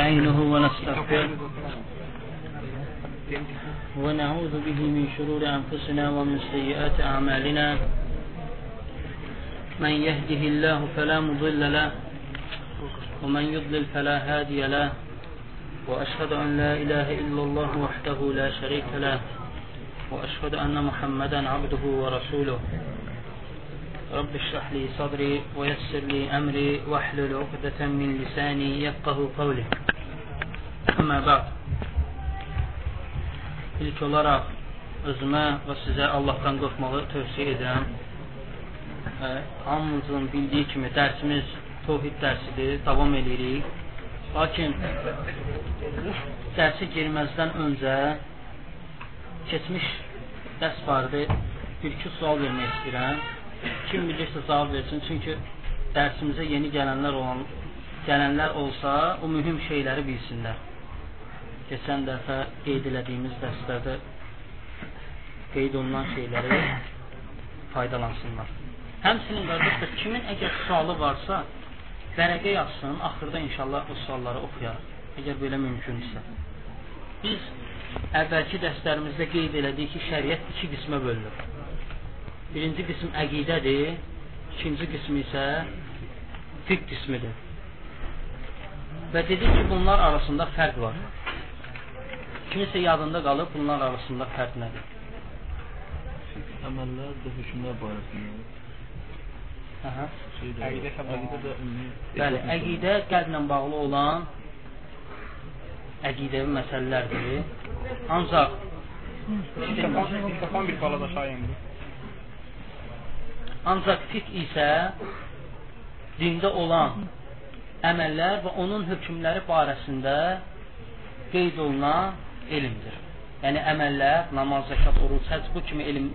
ونستعينه ونستغفره. ونعوذ به من شرور أنفسنا ومن سيئات أعمالنا. من يهده الله فلا مضل له ومن يضلل فلا هادي له. وأشهد أن لا إله إلا الله وحده لا شريك له وأشهد أن محمدا عبده ورسوله. رب اشرح لي صدري ويسر لي أمري واحلل عقدة من لساني يفقه قولي. Əmmə bəq İlk olaraq özümə və sizə Allahdan qorxmağı tövsiyə edirəm. E, Hamımızın bildiyi kimi dərsimiz Tohid dərsidir, davam edirik Lakin dərsi girməzdən öncə keçmiş dərs barədə bir-iki sual vermək istəyirəm. Kim bilirsə cavab versin, çünki dərsimizə yeni gələnlər olan gələnlər olsa, o mühüm şeyləri bilsinlər. Keçən dəfə qeyd elədiyimiz dərslərdə qeyd olunan şeyləri faydalansınlar. Həmçinin qardaşlar, kimin əgər sualı varsa, vərəqə yazsın, axırda inşallah o sualları oxuyarıq. Əgər belə mümkünsə. Biz əvvəlki dərslərimizdə qeyd elədik ki, şəriət iki qismə bölünür. Birinci qism əqidədir, ikinci qism isə fiqh qismidir. Və dedik ki, bunlar arasında fərq var. Kimisə yadında qalıb, bunlar arasında fərq nədir? Əməllər və hökmlər barəsində. Aha. Əqidə də ümumi. Bəli, əqidə qəlblə bağlı olan əqidəvi məsələlərdir. Ancaq Mikrofon bir balada şayındır. ancaq fiqh isə dində olan əməllər və onun hökmləri barəsində qeyd olunan elmdir. Yəni əməllər, namaz, zəkat, oruc, həcc bu kimi elm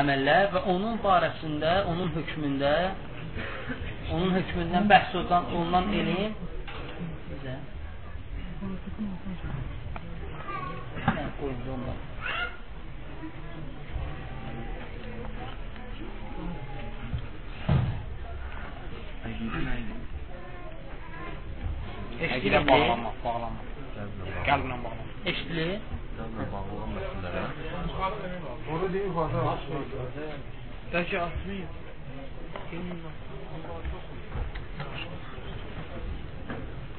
əməllər və onun barəsində, onun hökmündə, onun hökmündən bəhs olunan, olunan elm bizə Nə qoydu ondan? Əqidə nə idi? Əqidə Eşitili, bağlanmaq, bağlanmaq. Qəlblə bağlanmaq. Eşitili. Qəlblə bağlı olan məsələlərə. Onu deyim fazla. Bəlkə asmayın.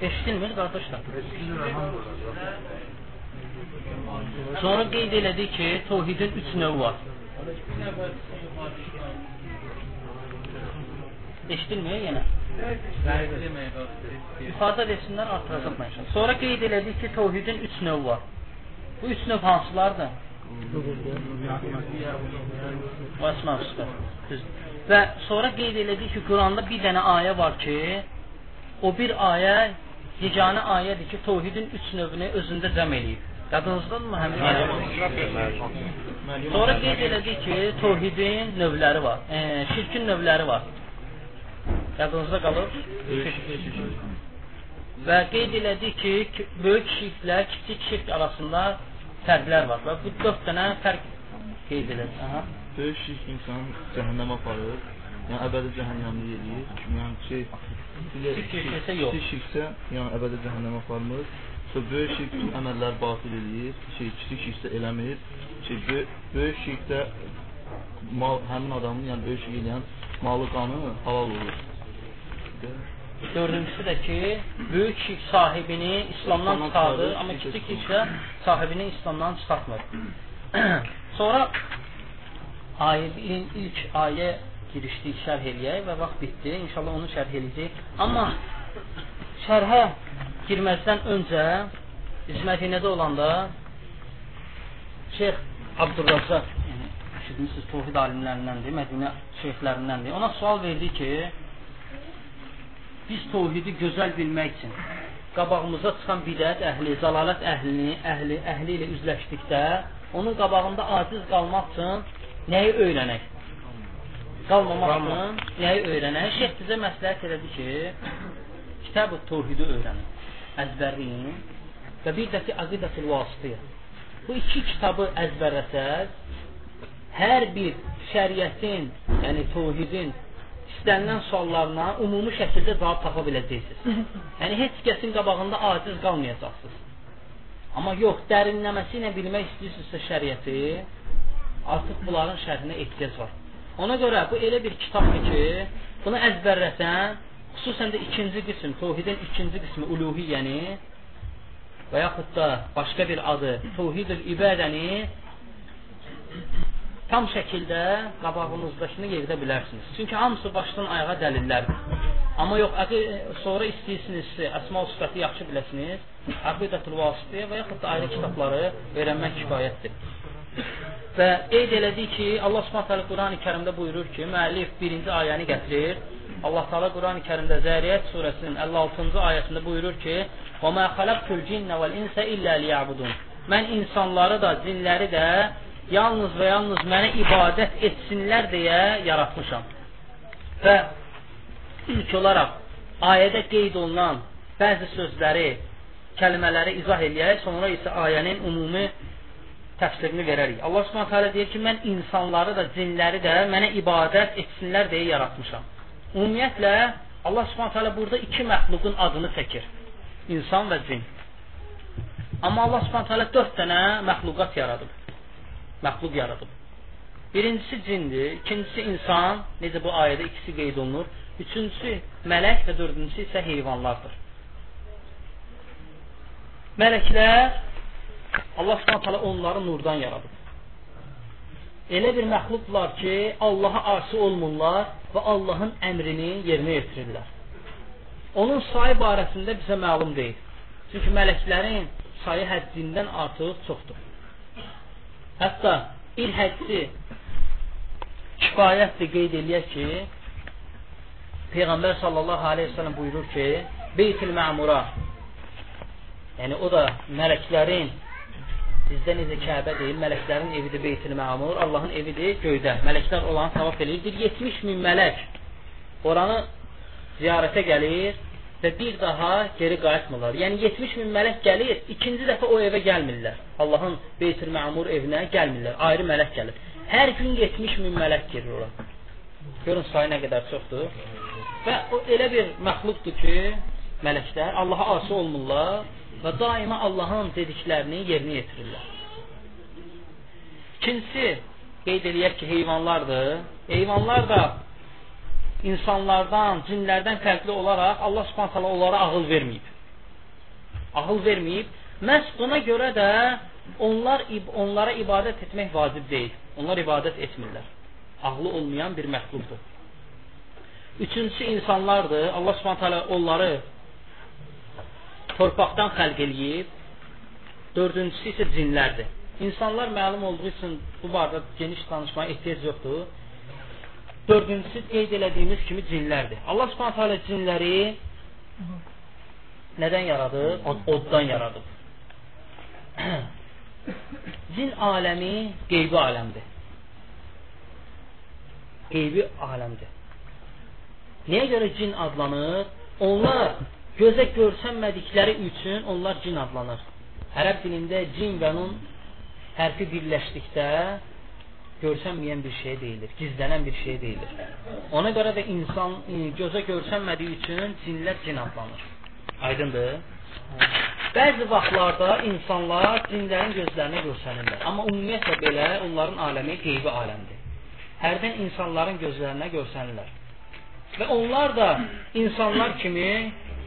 Eşidilmir qardaşlar. Sonra qeyd elədik ki, təvhidin 3 növü var. Eşidilmir yenə. İfadə etsinlər, artıracaq mən. Sonra qeyd elədik ki, təvhidin 3 növü var. Bu 3 növ hansılardır? Və əsma sifət. Və sonra qeyd elədik ki, Quranda bir dənə ayə var ki, o bir ayə yeganə ayədir ki, təvhidin 3 növünü özündə cəm eləyib. Yadınızdadırmı həmin? Sonra qeyd elədik ki, təvhidin növləri var. E, şirkin növləri var. Yadınızda qalır? Və qeyd elədik ki, böyük şirklə kiçik şirk arasında fərqlər var. Və bu 4 dənə fərq qeyd elədik. Aha. Böyük şirk insanı cəhənnəmə aparır. Yəni əbədi cəhənnəmli eləyir. Yəni şey Kiçik şirk isə yox. Kiçik şirksə, yəni əbədi cəhənnəmə aparmır. Sonra böyük şirk bütün əməlləri batil eləyir. Şey kiçik şirksə eləmir. Şey böyük şirkdə mal həmin adamın, yəni böyük eləyən malı qanı halal olur. Dördüncüsü də ki, böyük şirk sahibini İslamdan çıxardır, amma kiçik kiçik şirk şirksə sahibini İslamdan çıxartmır. Sonra ayetin ilk ayə girişdik şərh eləyək və vaxt bitdi. İnşallah onu şərh eləyəcək. Amma şərhə girməzdən öncə biz Mədinədə olanda Şeyx Abdurrazzaq yəni eşitmisiniz təvhid alimlərindəndir, Mədinə şeyxlərindəndir. Ona sual verdi ki, biz təvhidi gözəl bilmək üçün qabağımıza çıxan bidət əhli, zəlalət əhlini, əhli, əhli ilə üzləşdikdə onun qabağında aciz qalmaq üçün nəyi öyrənək? Qalmamaq üçün nəyi öyrənək? Şeyx bizə məsləhət elədi ki, kitab-ı təvhidi öyrənin, əzbərləyin və bir də ki, Aqidətül Vasitiyyə. Bu iki kitabı əzbərləsəz, hər bir şəriətin, yəni təvhidin istənilən suallarına ümumi şəkildə cavab tapa biləcəksiniz. Yəni heç kəsin qabağında aciz qalmayacaqsınız. Amma yox, dərinləməsi ilə bilmək istəyirsinizsə şəriəti, artıq bunların şərhinə ehtiyac var. Ona görə bu elə bir kitabdır ki, bunu əzbərləsən, xüsusən də ikinci qism, təvhidin ikinci qismi uluhiyyəni və yaxud da başqa bir adı təvhidül ibadəni tam şəkildə qabağınızdakını yeridə bilərsiniz. Çünki hamısı başdan ayağa dəlillərdir. Amma yox, əqi, sonra istəyirsinizsə, əsma sifəti yaxşı biləsiniz, Əqidətül Vasitə və yaxud da ayrı kitabları öyrənmək kifayətdir. Və qeyd elədik ki, Allah Subhanahu Qurani Kərimdə buyurur ki, müəllif birinci ayəni gətirir. Allah Taala Qurani Kərimdə Zəriyət surəsinin 56-cı ayəsində buyurur ki: "Və mə xalaqtul cinnə vel insə illə liyabudun." Mən insanları da, cinləri də yalnız və yalnız mənə ibadət etsinlər deyə yaratmışam. Və ilk olaraq ayədə qeyd olunan bəzi sözləri, kəlmələri izah eləyək, sonra isə ayənin ümumi təfsirini verərik. Allah Subhanahu taala deyir ki, mən insanları da, cinləri də mənə ibadət etsinlər deyə yaratmışam. Ümumiyyətlə Allah Subhanahu taala burada iki məxluqun adını çəkir. İnsan və cin. Amma Allah Subhanahu taala 4 dənə məxluqat yaradıb məxluq yaradıb. Birincisi cindir, ikincisi insan, necə bu ayədə ikisi qeyd olunur. Üçüncüsü mələk və dördüncüsü isə heyvanlardır. Mələklər Allah Subhanahu onları nurdan yaradıb. Elə bir məxluqlar ki, Allaha asi olmurlar və Allahın əmrini yerinə yetirirlər. Onun sayı barəsində bizə məlum deyil. Çünki mələklərin sayı həddindən artıq çoxdur. Hətta il həcci kifayətdir qeyd eləyək ki, Peyğəmbər sallallahu aleyhi ve sellem buyurur ki, Beytil Məmura yəni o da mələklərin bizdə necə Kəbə deyil, mələklərin evidir Beytil Məmur, Allahın evidir göydə. Mələklər olanı tavaf eləyir. 70 min mələk oranı ziyarətə gəlir və bir daha geri qayıtmırlar. Yəni 70 min mələk gəlir, ikinci dəfə o evə gəlmirlər. Allahın Beytül Məmur evinə gəlmirlər. Ayrı mələk gəlir. Hər gün 70 min mələk girir ora. Görün sayı nə qədər çoxdur. Və o elə bir məxluqdur ki, mələklər Allaha asi olmurlar və daima Allahın dediklərini yerinə yetirirlər. İkincisi, qeyd eləyək ki, heyvanlardır. Heyvanlar da insanlardan, cinlərdən fərqli olaraq Allah Subhanahu taala onlara ağıl verməyib. Ağıl verməyib. Məhz buna görə də onlar onlara ibadət etmək vacib deyil. Onlar ibadət etmirlər. Ağlı olmayan bir məxluqdur. Üçüncüsü insanlardır. Allah Subhanahu taala onları torpaqdan xəlq eləyib. Dördüncüsü isə cinlərdir. İnsanlar məlum olduğu üçün bu barədə geniş danışmaya ehtiyac yoxdur. Dördüncüsü qeyd elədiyimiz kimi cinlərdir. Allah Subhanahu taala cinləri nədən yaradıb? Oddan yaradıb. Cin aləmi qeybi aləmdir. Qeybi aləmdir. Niyə görə cin adlanır? Onlar gözə görsənmədikləri üçün onlar cin adlanır. Ərəb dilində cin və nun hərfi birləşdikdə görsənməyən bir şey deyilir, gizlənən bir şey deyilir. Ona görə də insan e, gözə görsənmədiyi üçün cinlər cin adlanır. Aydındır? Bəzi vaxtlarda insanlar cinlərin gözlərinə görsənirlər. Amma ümumiyyətlə belə onların aləmi qeybi aləmdir. Hərdən insanların gözlərinə görsənirlər. Və onlar da insanlar kimi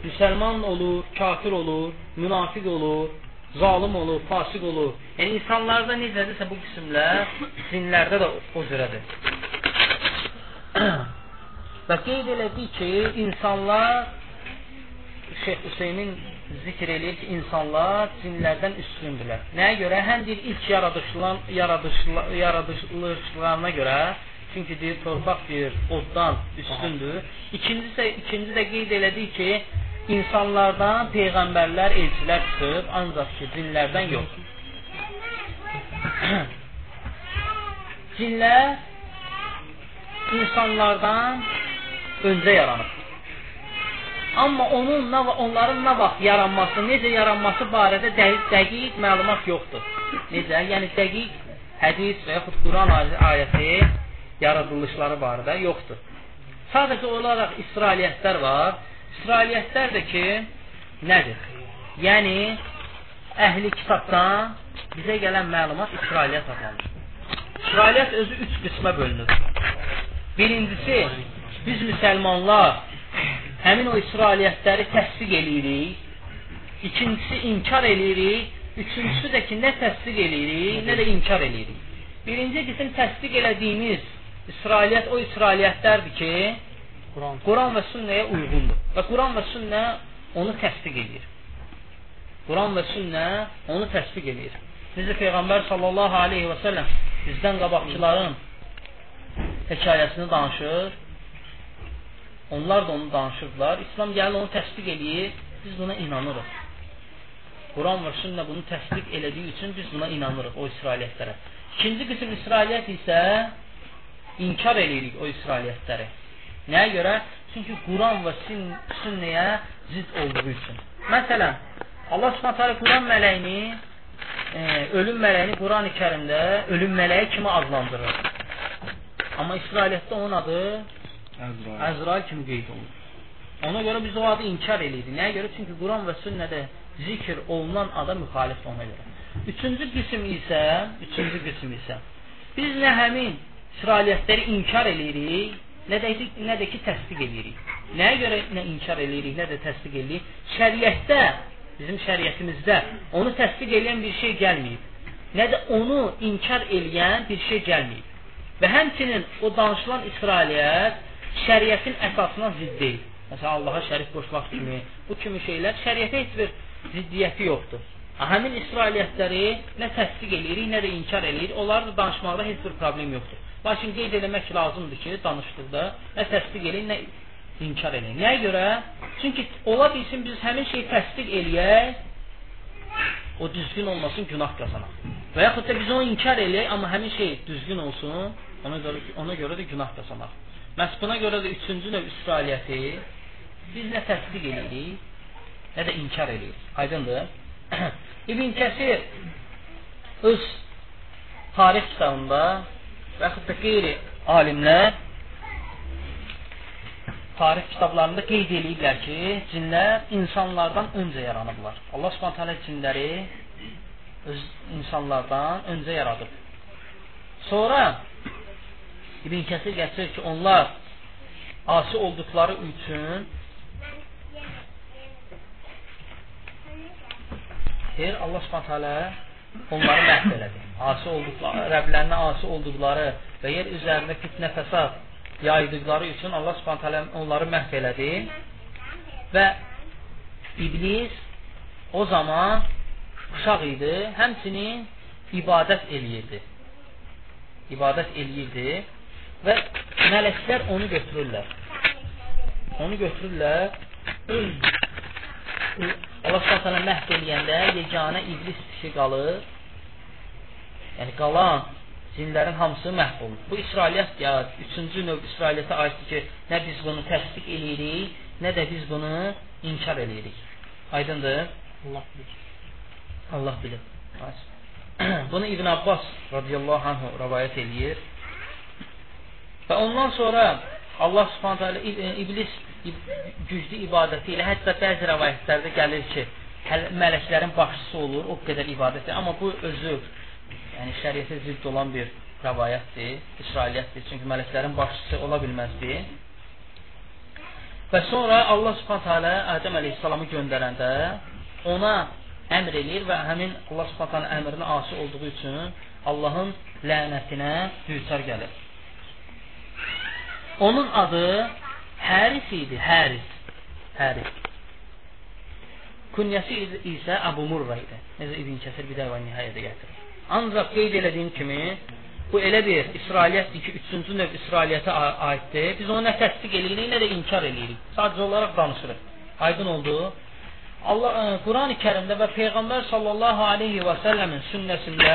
müsəlman olur, kafir olur, münafiq olur, zalim olur, fasik olur. Yəni insanlarda necədirsə bu qismlər cinlərdə də o cürədir. Və qeyd elədik ki, insanlar Şeyx Hüseynin zikr eləyir ki, insanlar cinlərdən üstündürlər. Nəyə görə? Həm deyir ilk yaradışlan yaradışla, yaradışlarına görə, çünki deyir torpaq deyir oddan üstündür. İkincisi ikinci də qeyd elədik ki, insanlardan peyğəmbərlər, elçilər çıxıb, ancaq ki, cinlərdən yox. Cinlər insanlardan öncə yaranıb. Amma onun nə onların nə vaxt yaranması, necə yaranması barədə dəqiq, məlumat yoxdur. Necə? Yəni dəqiq hədis və yaxud Quran ayəsi yaradılışları barədə yoxdur. Sadəcə olaraq İsrailiyyətlər var. İsrailiyyətlər də ki, nədir? Yəni, əhli kitabdan bizə gələn məlumat İsrailiyyət adlanır. İsrailiyyət özü üç qismə bölünür. Birincisi, biz müsəlmanlar həmin o İsrailiyyətləri təsdiq eləyirik. İkincisi, inkar eləyirik. Üçüncüsü də ki, nə təsdiq eləyirik, nə də inkar eləyirik. Birinci qism təsdiq elədiyimiz İsrailiyyət o İsrailiyyətlərdir ki, Quran. Quran və sünnəyə uyğundur. Və Quran və sünnə onu təsdiq edir. Quran və sünnə onu təsdiq edir. Necə Peyğəmbər sallallahu aleyhi və səlləm bizdən qabaqçıların hekayəsini danışır. Onlar da onu danışırdılar. İslam gəlir onu təsdiq edir. Biz buna inanırıq. Quran və sünnə bunu təsdiq elədiyi üçün biz buna inanırıq o İsrailiyyətlərə. İkinci qism İsrailiyyət isə inkar eləyirik o İsrailiyyətləri. Nəyə görə? Çünki Quran və sünnəyə zid olduğu üçün. Məsələn, Allah Subhanahu Quran mələyini, e, ölüm mələyini Quran-ı Kərimdə ölüm mələyi kimi adlandırır. Amma İsrailiyyətdə onun adı Əzrail. Əzrail kimi qeyd olunur. Ona görə biz o adı inkar eləyirik. Nəyə görə? Çünki Quran və sünnədə zikr olunan ada müxalifdir ona görə. Üçüncü qism isə, üçüncü qism isə biz nə həmin İsrailiyyətləri inkar eləyirik, nə də, nə də ki təsdiq eləyirik. Nəyə görə nə inkar eləyirik, nə də təsdiq eləyirik? Şəriətdə, bizim şəriətimizdə onu təsdiq eləyən bir şey gəlməyib. Nə də onu inkar eləyən bir şey gəlməyib. Və həmçinin o danışılan İsrailiyyət şəriətin əsasına zidd deyil. Məsələn, Allaha şərik qoşmaq kimi, bu kimi şeylər şəriətə heç bir ziddiyyəti yoxdur. Həmin İsrailiyyətləri nə təsdiq eləyirik, nə də inkar eləyirik. Onları da danışmaqda heç bir problem yoxdur. Lakin qeyd eləmək lazımdır ki, danışdıqda nə təsdiq eləyin, nə inkar eləyin. Nəyə görə? Çünki ola bilsin biz həmin şeyi təsdiq eləyək, o düzgün olmasın, günah qazanaq. Və yaxud da biz onu inkar eləyək, amma həmin şey düzgün olsun, ona görə ona görə də günah qazanaq. Məhz buna görə də üçüncü növ İsrailiyyəti biz nə təsdiq eləyirik, nə də inkar eləyirik. Aydındır? İbn Kəsir öz tarix kitabında və yaxud da qeyri alimlər tarix kitablarında qeyd ediblər ki, cinlər insanlardan öncə yaranıblar. Allah Subhanahu taala cinləri öz insanlardan öncə yaradıb. Sonra İbn Kəsir gətirir ki, onlar asi olduqları üçün Deyir Allah Subhanahu taala onları məhv elədi. Asi olduqları, Rəblərinə asi olduqları və yer üzərində fitnə fəsad yaydıqları üçün Allah Subhanahu onları məhv elədi. Və iblis o zaman uşaq idi, həmçinin ibadət eləyirdi. İbadət eləyirdi və mələklər onu götürürlər. Onu götürürlər Allah s.ə. məhv eləyəndə yeganə iblis dişi qalır. Yəni qalan cinlərin hamısı məhv olur. Bu İsrailiyyət ya üçüncü növ İsrailiyyətə aiddir ki, nə biz bunu təsdiq eləyirik, nə də biz bunu inkar eləyirik. Aydındır? Allah bilir. Allah bilir. bunu İbn Abbas radiyallahu anhu rəvayət eləyir. Və ondan sonra Allah subhanətə alə iblis güclü ibadəti ilə hətta bəzi rəvayətlərdə gəlir ki, mələklərin başçısı olur, o qədər ibadəti, amma bu özü yəni şəriətə zidd olan bir rəvayətdir, İsrailiyyətdir, çünki mələklərin başçısı ola bilməzdi. Və sonra Allah Subhanahu taala Adəm əleyhissalamı göndərəndə ona əmr eləyir və həmin Allah Subhanahu taala əmrinə asi olduğu üçün Allahın lənətinə düçar gəlir. Onun adı Həris idi, Həris. Həris. Künyəsi isə Əbu Murra idi. Necə İbn Kəsir bir dəvə nihayədə gətirir. Ancaq qeyd elədiyim kimi, bu elə bir İsrailiyyətdir ki, üçüncü növ İsrailiyyətə aiddir. Biz onu nə təsdiq eləyirik, nə də inkar eləyirik. Sadəcə olaraq danışırıq. Aydın oldu. Allah e, Quran-ı Kərimdə və Peyğəmbər sallallahu alayhi və səlləmin sünnəsində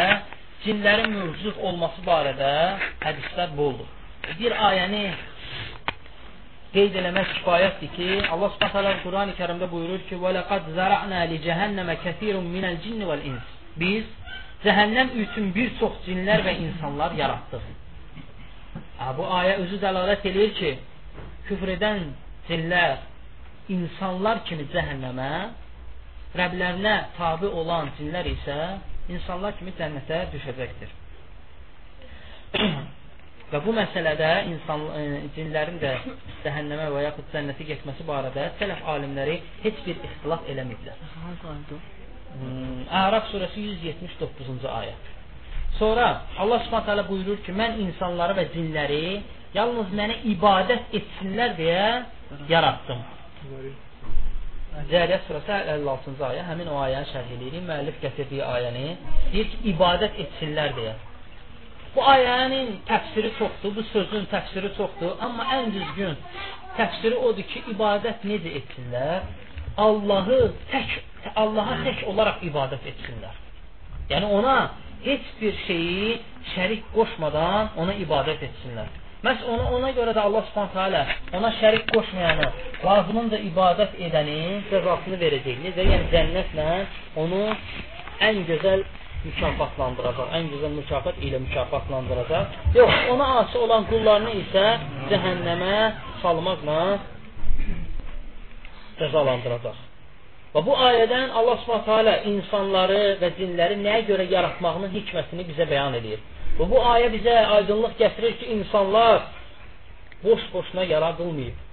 cinlərin mövcud olması barədə hədislər boldur. Bir ayəni qeyd eləmək kifayətdir ki, Allah Subhanahu Quran-ı Kərimdə buyurur ki: "Və laqad zara'na li cehenneme kesirun minel cinni vel ins." Biz cəhənnəm üçün bir çox cinlər və insanlar yaratdıq. Ha, bu ayə özü dəlalət eləyir ki, küfr edən cinlər insanlar kimi cəhənnəmə, Rəblərinə tabi olan cinlər isə insanlar kimi cənnətə düşəcəkdir. Və bu məsələdə insan e, cinlərin də cəhənnəmə və yaxud cənnətə getməsi barədə sələf alimləri heç bir ixtilaf eləməyiblər. Hmm, Ərəf surəsi 179-cu ayə. Sonra Allah Subhanahu taala buyurur ki, mən insanları və cinləri yalnız mənə ibadət etsinlər deyə yaratdım. Cəriyyət surəsi 56-cı ayə, həmin o ayəni şərh edirik. Müəllif gətirdiyi ayəni deyir ki, ibadət etsinlər deyə. Bu ayənin təfsiri çoxdur, bu sözün təfsiri çoxdur, amma ən düzgün təfsiri odur ki, ibadət necə etsinlər? Allahı tək Allaha tək olaraq ibadət etsinlər. Yəni ona heç bir şeyi şərik qoşmadan ona ibadət etsinlər. Məhz ona, ona görə də Allah Subhanahu taala ona şərik qoşmayanı, lazımınca ibadət edəni cəzasını verəcək. Necə? Yəni cənnətlə onu ən gözəl mükafatlandıracaq. Ən gözəl mükafat ilə mükafatlandıracaq. Yox, ona asi olan qullarını isə cəhənnəmə salmaqla cəzalandıracaq. Və bu ayədən Allah Subhanahu taala insanları və cinləri nəyə görə yaratmağının hikmətini bizə bəyan edir. Və bu ayə bizə aydınlıq gətirir ki, insanlar boş-boşuna yaradılmayıb.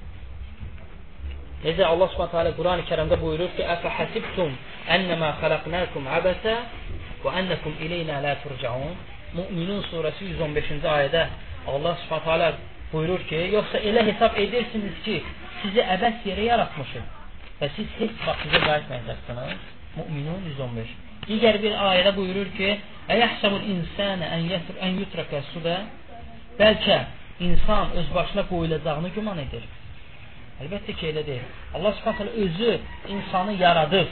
Necə Allah Subhanahu taala Qurani-Kərimdə buyurur ki: "Əfə hasibtum ennema xalaqnakum abasa və ennekum ileyna la turcaun." Müminun surəsi 115-ci ayədə Allah Subhanahu taala buyurur ki, yoxsa elə hesab edirsiniz ki, sizi əbəs yerə yaratmışıq və siz heç vaxt bizə qayıtmayacaqsınız. Müminun 115. Digər bir ayədə buyurur ki: "Əyəhsəbul insana an yətur an yutraka suda?" Bəlkə insan öz başına qoyulacağını güman edir. Əlbəttə ki, elə deyil. Allah Subhanahu özü insanı yaradıb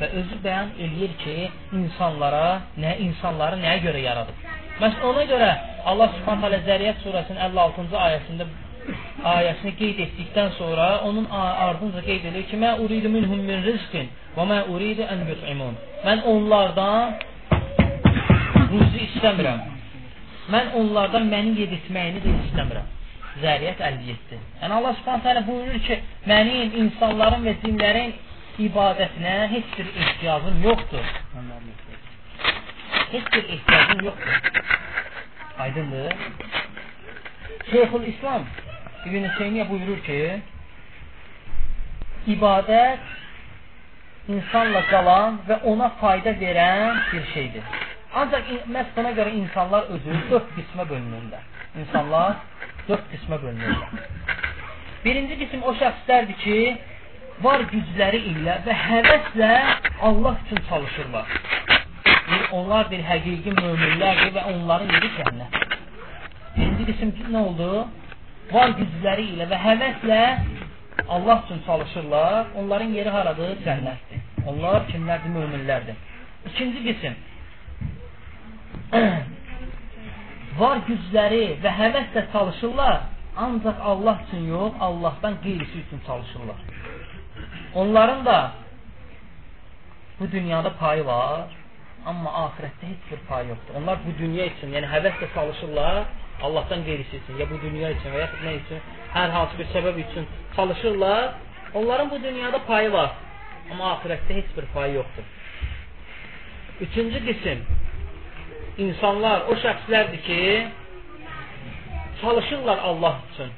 və özü bəyan eləyir ki, insanlara, nə insanları nəyə görə yaradıb. Məhz ona görə Allah Subhanahu Zəriyyət surəsinin 56-cı ayəsində ayəsini qeyd etdikdən sonra onun ardınca qeyd edir ki, "Mə uridu minhum min rizqin və mə uridu an yut'imun." Mən onlardan ruzi istəmirəm. Mən onlardan məni yedirtməyini də istəmirəm. Zəriyyət 57. Yəni Allah Subhanahu taala buyurur ki, mənim insanların və cinlərin ibadətinə heç bir ehtiyacım yoxdur. Heç bir ehtiyacım yoxdur. Aydındır? Şeyxül İslam İbn Teymiyyə buyurur ki, ibadət insanla qalan və ona fayda verən bir şeydir. Ancaq məhz buna görə insanlar özü dörd qismə bölünürlər. İnsanlar dörd qismə bölünürlər. Birinci qism o şəxslərdir ki, var gücləri ilə və həvəslə Allah üçün çalışırlar. Onlar bir həqiqi möminlərdir və onların yeri cənnət. Birinci qism nə oldu? var gücləri ilə və həvəslə Allah üçün çalışırlar, onların yeri haradır? Cənnətdir. Onlar kimlərdir? Möminlərdir. İkinci qism. var gücləri və həvəslə çalışırlar, ancaq Allah üçün yox, Allahdan qeyrisi üçün çalışırlar. Onların da bu dünyada payı var, amma axirətdə heç bir payı yoxdur. Onlar bu dünya üçün, yəni həvəslə çalışırlar, Allahdan qeyrisi üçün, ya bu dünya üçün və yaxud nə üçün, hər hansı bir səbəb üçün çalışırlar, onların bu dünyada payı var. Amma ahirətdə heç bir payı yoxdur. Üçüncü qism, insanlar, o şəxslərdir ki, çalışırlar Allah üçün.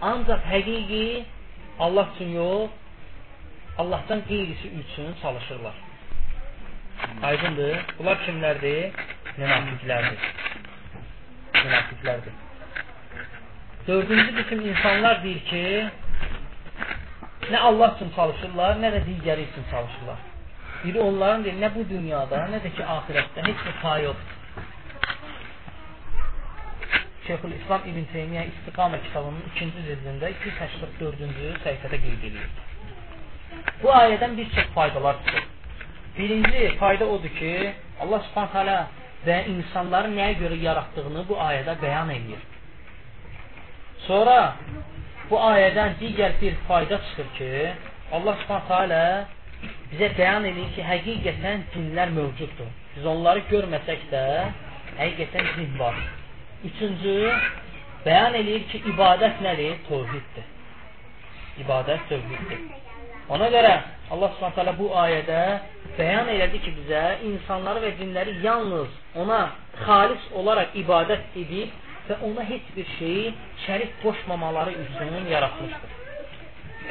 Ancaq həqiqi Allah üçün yox, Allahdan qeyrisi üçün çalışırlar. Aydındır. Bunlar kimlərdir? Münafiqlərdir münafiqlərdir. Dördüncü qism insanlar deyir ki, nə Allah üçün çalışırlar, nə də digəri üçün çalışırlar. Biri onların deyir, nə bu dünyada, nə də ki, ahirətdə heç bir pay yoxdur. Şeyxül İslam İbn Teymiyyə İstiqamə kitabının ikinci cildində 284-cü səhifədə qeyd edir. Bu ayədən bir çox faydalar çıxır. Birinci fayda odur ki, Allah subhanət və insanları nəyə görə yaratdığını bu ayədə bəyan edir. Sonra bu ayədən digər bir fayda çıxır ki, Allah Subhanahu taala bizə bəyan edir ki, həqiqətən cinlər mövcuddur. Biz onları görməsək də, həqiqətən cin var. Üçüncü, bəyan edir ki, ibadət nədir? Tövhiddir. İbadət tövhiddir. Ona görə Allah Subhanahu bu ayədə bəyan elədi ki, bizə insanları və cinləri yalnız ona xalis olaraq ibadət edib və ona heç bir şeyi şərik qoşmamaları üçün yaratmışdır.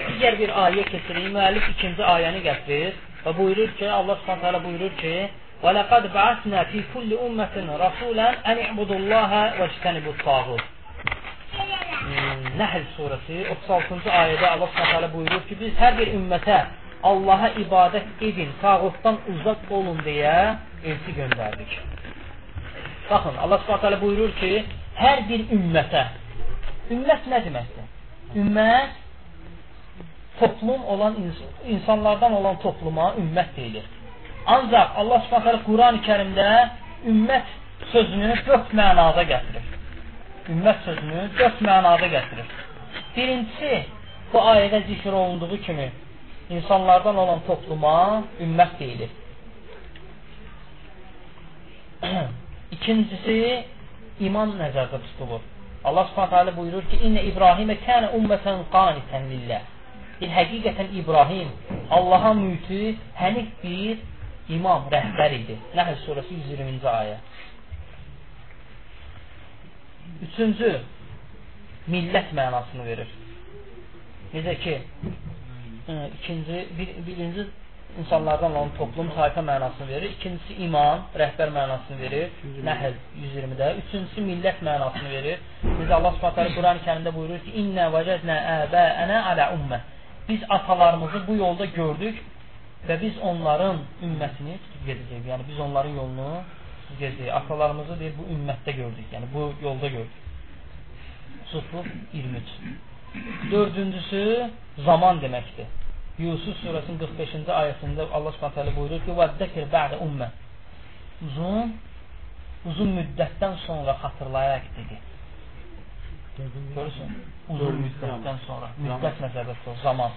Digər bir ayə keçirik. Müəllif ikinci ayəni gətirir və buyurur ki, Allah Subhanahu buyurur ki: "Və laqad ba'athna fi kulli ummatin rasulan an i'budullaha və ijtanibu at-taghut." Nəhl surəsi 36-cı ayədə Allah Subhanahu buyurur ki, biz hər bir ümmətə Allaha ibadət edin, tağutdan uzaq olun deyə elçi göndərdik. Baxın, Allah Subhanahu buyurur ki, hər bir ümmətə. Ümmət nə deməkdir? Ümmət toplum olan insanlardan olan topluma ümmət deyilir. Ancaq Allah Subhanahu Quran-ı Kərimdə ümmət sözünü dörd mənada gətirir ümmət sözünü dörd mənada gətirir. Birincisi, bu ayədə zikr olunduğu kimi insanlardan olan topluma ümmət deyilir. İkincisi, iman nəzərdə tutulur. Allah subhanətə buyurur ki, İnnə İbrahimə kənə ümmətən qanitən lillah. Bir həqiqətən İbrahim Allaha mütü, hənif bir imam, rəhbər idi. Nəhl surəsi 120-ci ayə. Üçüncü, millət mənasını verir. Necə ki, ə, ikinci, bir, birinci insanlardan olan toplum, tayfa mənasını verir. İkincisi iman, rəhbər mənasını verir. Nəhl 120-də. Üçüncüsü millət mənasını verir. Necə Allah Subhanahu Quran-ı Kərimdə buyurur ki: "İnna vəcədnə əbəənə alə ummə." Biz atalarımızı bu yolda gördük və biz onların ümmətini tutub gedəcəyik. Yəni biz onların yolunu gecəyə, atalarımızı deyir, bu ümmətdə gördük, yəni bu yolda gördük. 0-23 Dördüncüsü zaman deməkdir. Yusuf surəsinin 45-ci ayəsində Allah Subhanahu taala buyurur ki: "Vəddəkir ba'də ummə." Uzun uzun müddətdən sonra xatırlayaraq dedi. Görürsün? Uzun müddətdən sonra, müddət nəzərdə tutulur, zaman.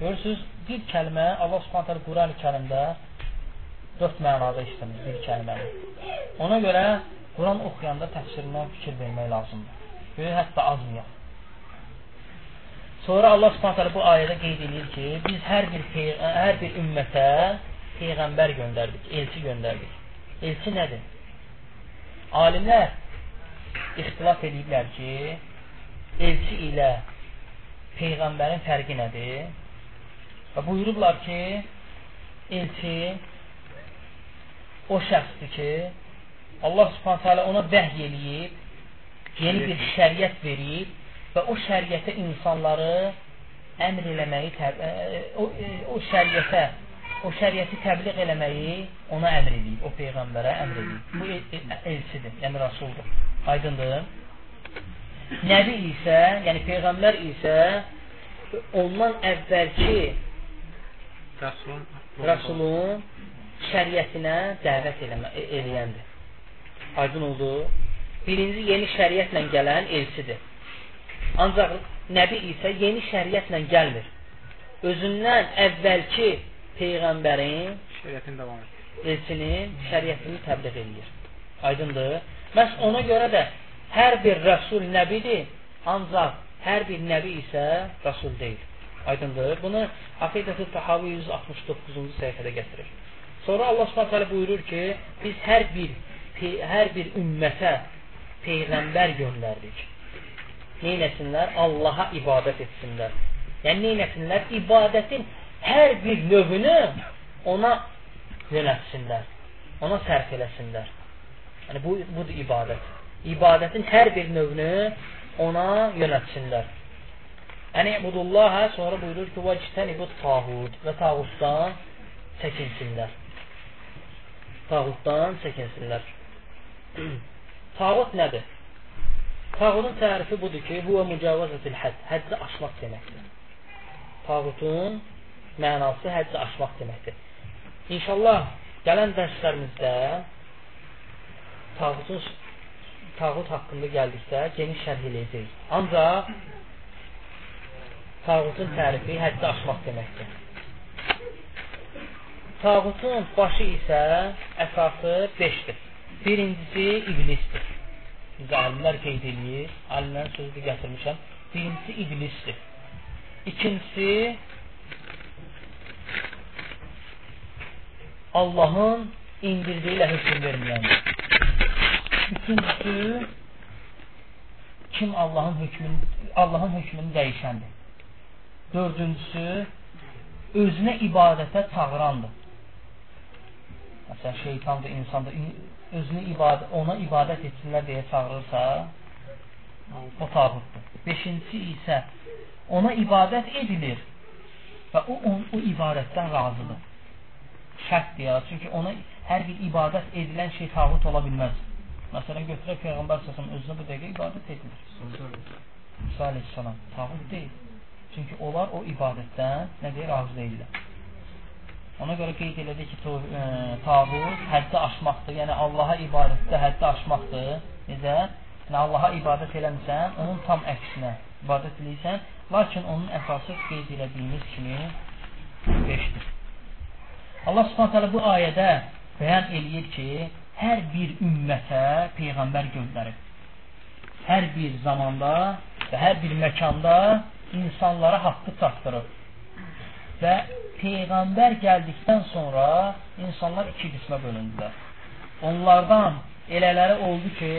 Görürsüz? Bir kəlmə Allah Subhanahu taala Qurani-Kərimdə dörd mənada işləmir bir kəlməni. Ona görə Quran oxuyanda təfsirindən fikir vermək lazımdır. Böyük hətta azmayaq. Sonra Allah Subhanahu bu ayədə qeyd edir ki, biz hər bir hər bir ümmətə peyğəmbər göndərdik, elçi göndərdik. Elçi nədir? Alimlər ixtilaf ediblər ki, elçi ilə peyğəmbərin fərqi nədir? Və buyurublar ki, elçi o şəxsdir ki, Allah subhanətə alə ona vəhy eləyib, yeni bir şəriət verib və o şəriətə insanları əmr eləməyi, o, o şəriətə, o şəriəti təbliğ eləməyi ona əmr edib, o Peyğəmbərə əmr edib. Bu el elçidir, yəni Rasuldur. Aydındır. Nəbi isə, yəni Peyğəmbər isə ondan əvvəlki Rasulun, Rasulun şəriətinə dəvət e, eləyəndir. Aydın oldu. Birinci yeni şəriətlə gələn elçidir. Ancaq Nəbi isə yeni şəriətlə gəlmir. Özündən əvvəlki peyğəmbərin şəriətin davam edir. Elçinin şəriətini təbliğ edir. Aydındır? Məs ona görə də hər bir rəsul nəbidir, ancaq hər bir nəbi isə rəsul deyil. Aydındır? Bunu Aqidətü Tahavi 169-cu səhifədə gətirir. Sonra Allah Subhanahu buyurur ki, biz hər bir hər bir ümmətə peyğəmbər göndərdik. Neynəsinlər? Allaha ibadət etsinlər. Yəni neynəsinlər? İbadətin hər bir növünü ona yönətsinlər. Ona sərf eləsinlər. Yəni bu budur ibadət. İbadətin hər bir növünü ona yönətsinlər. Yəni ibudullaha sonra buyurur ki, "Vəctənibut tağut" və tağutdan çəkinsinlər tağutdan çəkinsinlər. Tağut nədir? Tağutun tərifi budur ki, huvə mücavazətil hədd, həddi aşmaq deməkdir. Tağutun mənası həddi aşmaq deməkdir. İnşallah gələn dərslərimizdə tağutun tağut haqqında gəldikdə geniş şərh edəcəyik. Ancaq tağutun tərifi həddi aşmaq deməkdir. Tağutun başı isə əsası 5-dir. Birincisi iblisdir. Bizə alimlər qeyd edir, alimlərin sözünü gətirmişəm. Birincisi iblisdir. İkincisi Allahın indirdiyi ilə hökm verməyəndir. Üçüncüsü kim Allahın hökmünü Allahın hökmünü dəyişəndir. Dördüncüsü özünə ibadətə çağırandır. Məsələn, şeytandır, insandır, özünü ibadət, ona ibadət etsinlər deyə çağırırsa, o tağutdur. Beşincisi isə ona ibadət edilir və o, o, o ibadətdən razıdır. Şərtdir ya, çünki ona hər bir ibadət edilən şey tağut ola bilməz. Məsələn, götürək Peyğəmbər səsəm özünə bu dəqiqə ibadət edilir. Musa aleyhissalam, tağut deyil. Çünki onlar o ibadətdən nə deyir, razı deyirlər. Ona görə qeyd elədi ki, e, tağut həddi aşmaqdır. Yəni Allaha ibadətdə həddi aşmaqdır. Necə? Yəni Allaha ibadət eləmirsən, onun tam əksinə ibadət edirsən, lakin onun əsası qeyd elədiyimiz kimi 5-dir. Allah Subhanahu bu ayədə bəyan eləyir ki, hər bir ümmətə peyğəmbər göndərib. Hər bir zamanda və hər bir məkanda insanlara haqqı çatdırıb. Və Peyğəmbər gəldikdən sonra insanlar iki qismə bölündülər. Onlardan elələri oldu ki,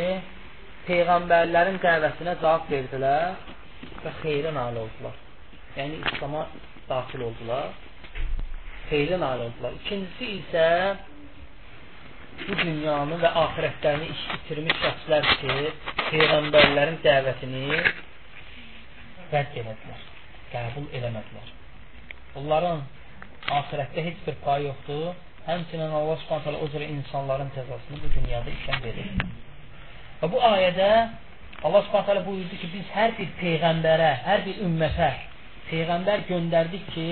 Peyğəmbərlərin dəvəsinə cavab verdilər və xeyrə nail oldular. Yəni, İslama daxil oldular. Xeyrə nail oldular. İkincisi isə bu dünyanı və ahirətlərini iş itirmiş şəxslər ki, Peyğəmbərlərin dəvətini rədd elədilər, qəbul eləmədilər. Onların Ahirətdə heç bir pay yoxdur. Həmçinin Allah Subhanahu o cürə insanların cəzasını bu dünyada işən verir. Və bu ayədə Allah Subhanahu buyurdu ki, biz hər bir peyğəmbərə, hər bir ümmətə peyğəmbər göndərdik ki,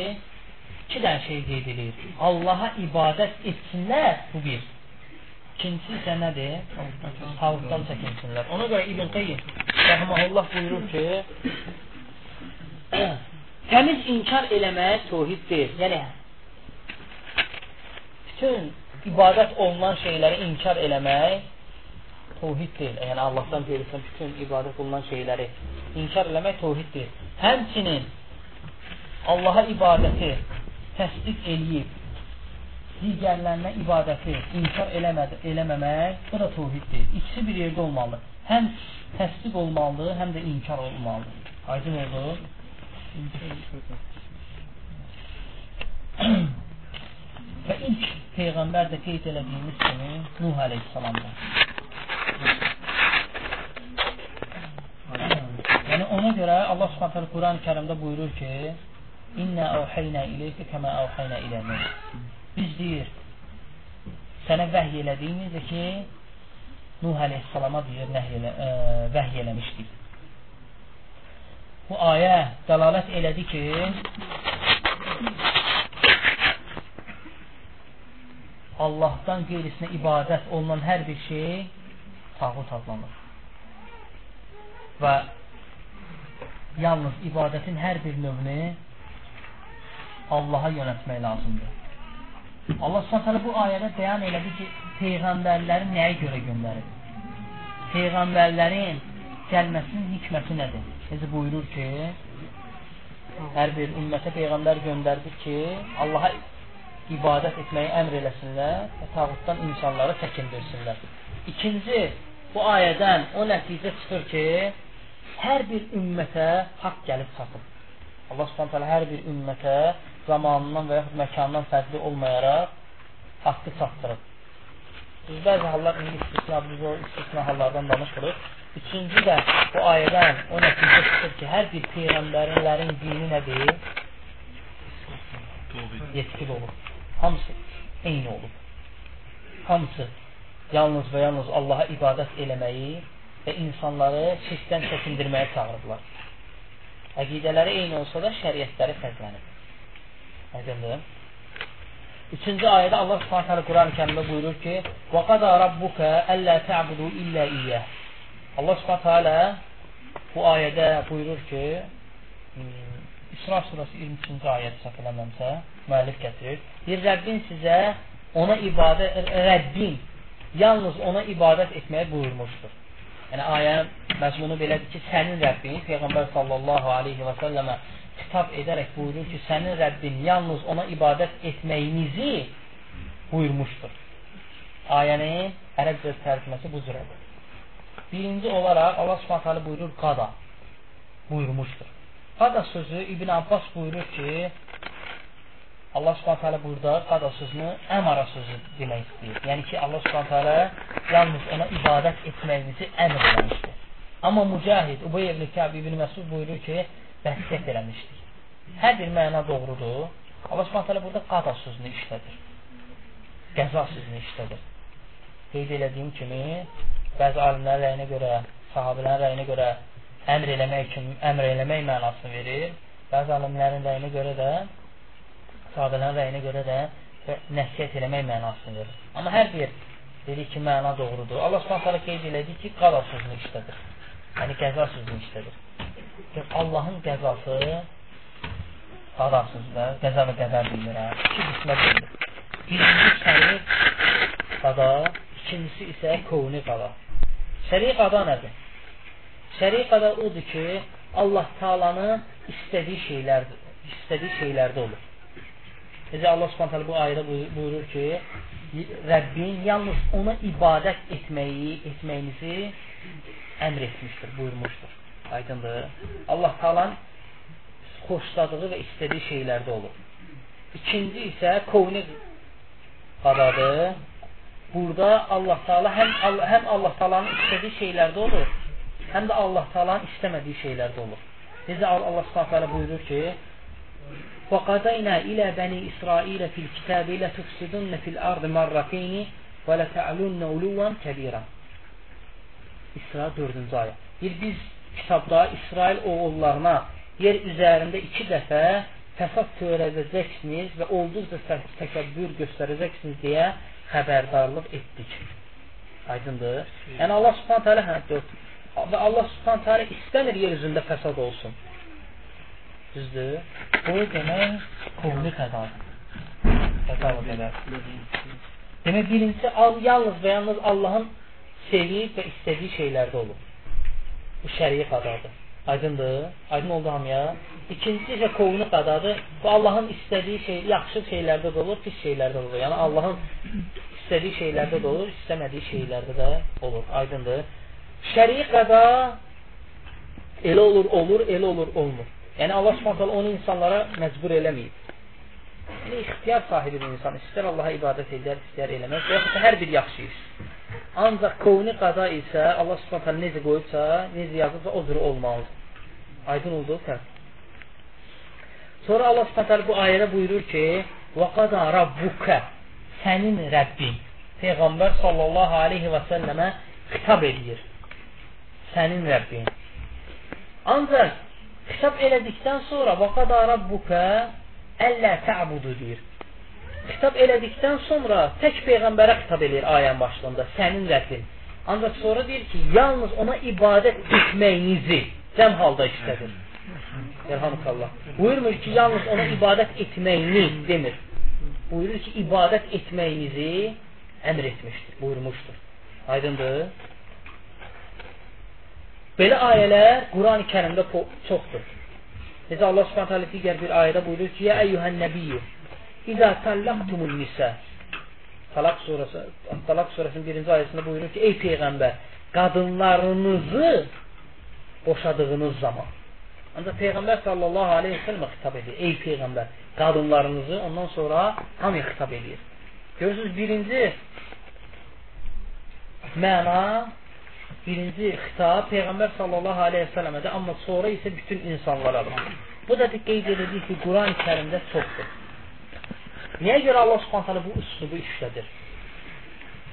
iki dənə şey qeyd edir. Allaha ibadət etsinlər, bu bir. İkincisi isə nədir? Tavukdan çəkinsinlər. Ona görə İbn Qeyyim rəhməhullah buyurur ki, təmiz inkar eləmək tohid deyil. Yəni bütün ibadət olunan şeyləri inkar eləmək tohid deyil. Yəni Allahdan verirsən bütün ibadət olunan şeyləri inkar eləmək tohid deyil. Həmçinin Allaha ibadəti təsdiq eləyib digərlərinə ibadəti inkar eləmədi, eləməmək bu da tohid deyil. İkisi bir yerdə olmalı. Həm təsdiq olmalıdır, həm də inkar olmalıdır. Aydın oldu? Və ilk Peyğəmbər də qeyd elədiyimiz kimi Nuh əleyhissalamdır. Yəni ona görə Allah Subhanahu Quran-ı Kərimdə buyurur ki: "İnna awhayna ilayka kama awhayna ila Nuh." Biz deyir, sənə vəhy elədiyimiz ki, Nuh əleyhissalama deyir, nəhy elə, ə, e, vəhy eləmişdik. Bu ayə dəlalət elədi ki, Allahdan qeyrisinə ibadət olunan hər bir şey tağut adlanır. Və yalnız ibadətin hər bir növünü Allaha yönətmək lazımdır. Allah s.ə. bu ayədə bəyan elədi ki, Peyğəmbərləri nəyə görə göndərir? Peyğəmbərlərin gəlməsinin hikməti nədir? Necə buyurur ki, hər bir ümmətə Peyğəmbər göndərdi ki, Allaha ibadət etməyi əmr eləsinlər və tağutdan insanları çəkindirsinlər. İkinci, bu ayədən o nəticə çıxır ki, hər bir ümmətə haqq gəlib çatır. Allah subhanətələ hər bir ümmətə zamanından və yaxud məkandan fərqli olmayaraq haqqı çatdırıb. Biz bəzi hallar indi istisna, biz o istisna hallardan danışırıq. Üçüncü də bu ayədən o nəticə çıxır ki, hər bir peyğəmbərlərin dini nədir? Yetkin olur. Hamısı eyni olub. Hamısı yalnız və yalnız Allaha ibadət eləməyi və insanları şirkdən çəkindirməyə çağırıblar. Əqidələri eyni olsa da şəriətləri fərqlənib. Aydındır? Üçüncü ayədə Allah Subhanahu Quran-ı Kərimdə buyurur ki: "Və qada rabbuka alla ta'budu illa iyyah." Allah Subhanahu bu ayədə buyurur ki, hmm, İsra surəsi 23-cü ayədə səhv eləməmsə, müəllif gətirir. Deyir, Rəbbin sizə ona ibadət, Rəbbin yalnız ona ibadət etməyə buyurmuşdur. Yəni, ayənin məzmunu belədir ki, sənin Rəbbin, Peyğəmbər sallallahu aleyhi və səlləmə xitab edərək buyurur ki, sənin Rəbbin yalnız ona ibadət etməyinizi buyurmuşdur. Ayənin ərəbcə tərcüməsi bu cürədir. Birinci olaraq Allah Subhanahu buyurur qada buyurmuşdur. Qada sözü İbn Abbas buyurur ki, Allah Subhanahu burada qada sözünü əmara sözü demək istəyir. Yəni ki, Allah Subhanahu yalnız ona ibadət etməyinizi əmr etmişdir. Amma Mücahid, Ubey ibn Kəb ibn Məsud buyurur ki, vəsiyyət eləmişdir. Hər bir məna doğrudur. Allah Subhanahu burada qada sözünü işlədir. Qəza sözünü işlədir. Qeyd elədiyim kimi, bəzi alimlərin rəyinə görə, sahabələrin rəyinə görə əmr eləmək kimi əmr eləmək mənasını verir. Bəzi alimlərin rəyinə görə də sahabələrin rəyinə görə də nəsihət eləmək mənasını verir. Amma hər bir dedik ki, məna doğrudur. Allah Subhanahu qeyd elədi ki, qada sözünü işlədir. Yəni qəza sözünü işlədir. Allahın qəzası qada sözdə, qəza və qədər bilmirəm. İki qismə bölünür. Birinci şəri qada, ikincisi isə kovni qada. Şəri qada nədir? Şəri qada odur ki, Allah Taalanın istədiyi şeylərdir, istədiyi şeylərdə olur. Necə Allah Subhanahu bu ayədə buyurur ki, Rəbbin yalnız ona ibadət etməyi, etməyinizi əmr etmişdir, buyurmuşdur. Aydındır. Allah Taalanın xoşladığı və istədiyi şeylərdə olur. İkinci isə kovni qadadır. Burada Allah Taala həm həm Allah Taala'nın istədiyi şeylərdə olur, həm də Allah Taala'nın istəmədiyi şeylərdə olur. Necə Allah Subhanahu buyurur ki: "Və qadayna ilə bani İsrailə fil kitabi la tufsidunna fil ardı marratayn və la ta'lunna uluwan kabira." İsra 4-cü ayə. Bir biz kitabda İsrail oğullarına yer üzərində iki dəfə fəsad törədəcəksiniz və olduqca təkəbbür göstərəcəksiniz deyə xəbərdarlıq etdik. Aydındır? Yəni Allah Subhanahu taala həddir. Və Allah Subhanahu taala istəmir yer üzündə fəsad olsun. Düzdür? Bu demək qovlu qəzadır. Qəza və qədər. Demək birincisi yalnız və yalnız Allahın sevib və istədiyi şeylərdə olur. Bu şəriət qadadır. Aydındır? Aydın oldu hamıya. İkincisi isə kovunu qadadır. Bu Allahın istədiyi şey, yaxşı şeylərdə də olur, pis şeylərdə də olur. Yəni Allahın istədiyi şeylərdə də olur, istəmədiyi şeylərdə də olur. Aydındır? Şəri qəda elə olur, olur, elə olur, olmur. Yəni Allah Subhanahu onu insanlara məcbur eləməyib. Yəni ixtiyar sahibi bir insan istər Allaha ibadət edər, istər eləməz, və yaxud da hər bir yaxşı iş. Ancaq kovni qada isə Allah Subhanahu necə qoyubsa, necə yazıbsa o cür olmalıdır. Aydın oldu fərq. Sonra Allah Subhanahu bu ayədə buyurur ki: "Və qada rabbuka" sənin Rəbbin Peyğəmbər sallallahu aleyhi və səlləmə xitab edir. Sənin Rəbbin. Ancaq xitab elədikdən sonra qada rabbuka əllə ta'budu deyir xitab elədikdən sonra tək Peyğəmbərə xitab edir ayənin başlığında, sənin Rəbbin. Ancaq sonra deyir ki, yalnız ona ibadət etməyinizi cəm halda işlədir. Elhamdülillah. Buyurmur ki, yalnız ona ibadət etməyini demir. Buyurur ki, ibadət etməyinizi əmr etmişdir, buyurmuşdur. Aydındır? Belə ayələr Quran-ı Kərimdə çoxdur. Necə Allah Subhanahu digər bir ayədə buyurur ki, "Ya eyyuhan nəbiyyu İzə tallaqtumun nisə Talaq surəsi, Talaq surəsinin birinci ayəsində buyurur ki, ey Peyğəmbər, qadınlarınızı boşadığınız zaman. Ancaq Peyğəmbər sallallahu aleyhi ve sellem xitab edir. Ey Peyğəmbər, qadınlarınızı ondan sonra hamıya xitab edir. Görürsünüz, birinci məna, birinci xitab Peyğəmbər sallallahu aleyhi ve sellem'ədir, amma sonra isə bütün insanlara. Bu da qeyd edilir ki, Quran-ı kərimdə çoxdur. Niyə görə Allah Subhanahu bu üslubu işlədir?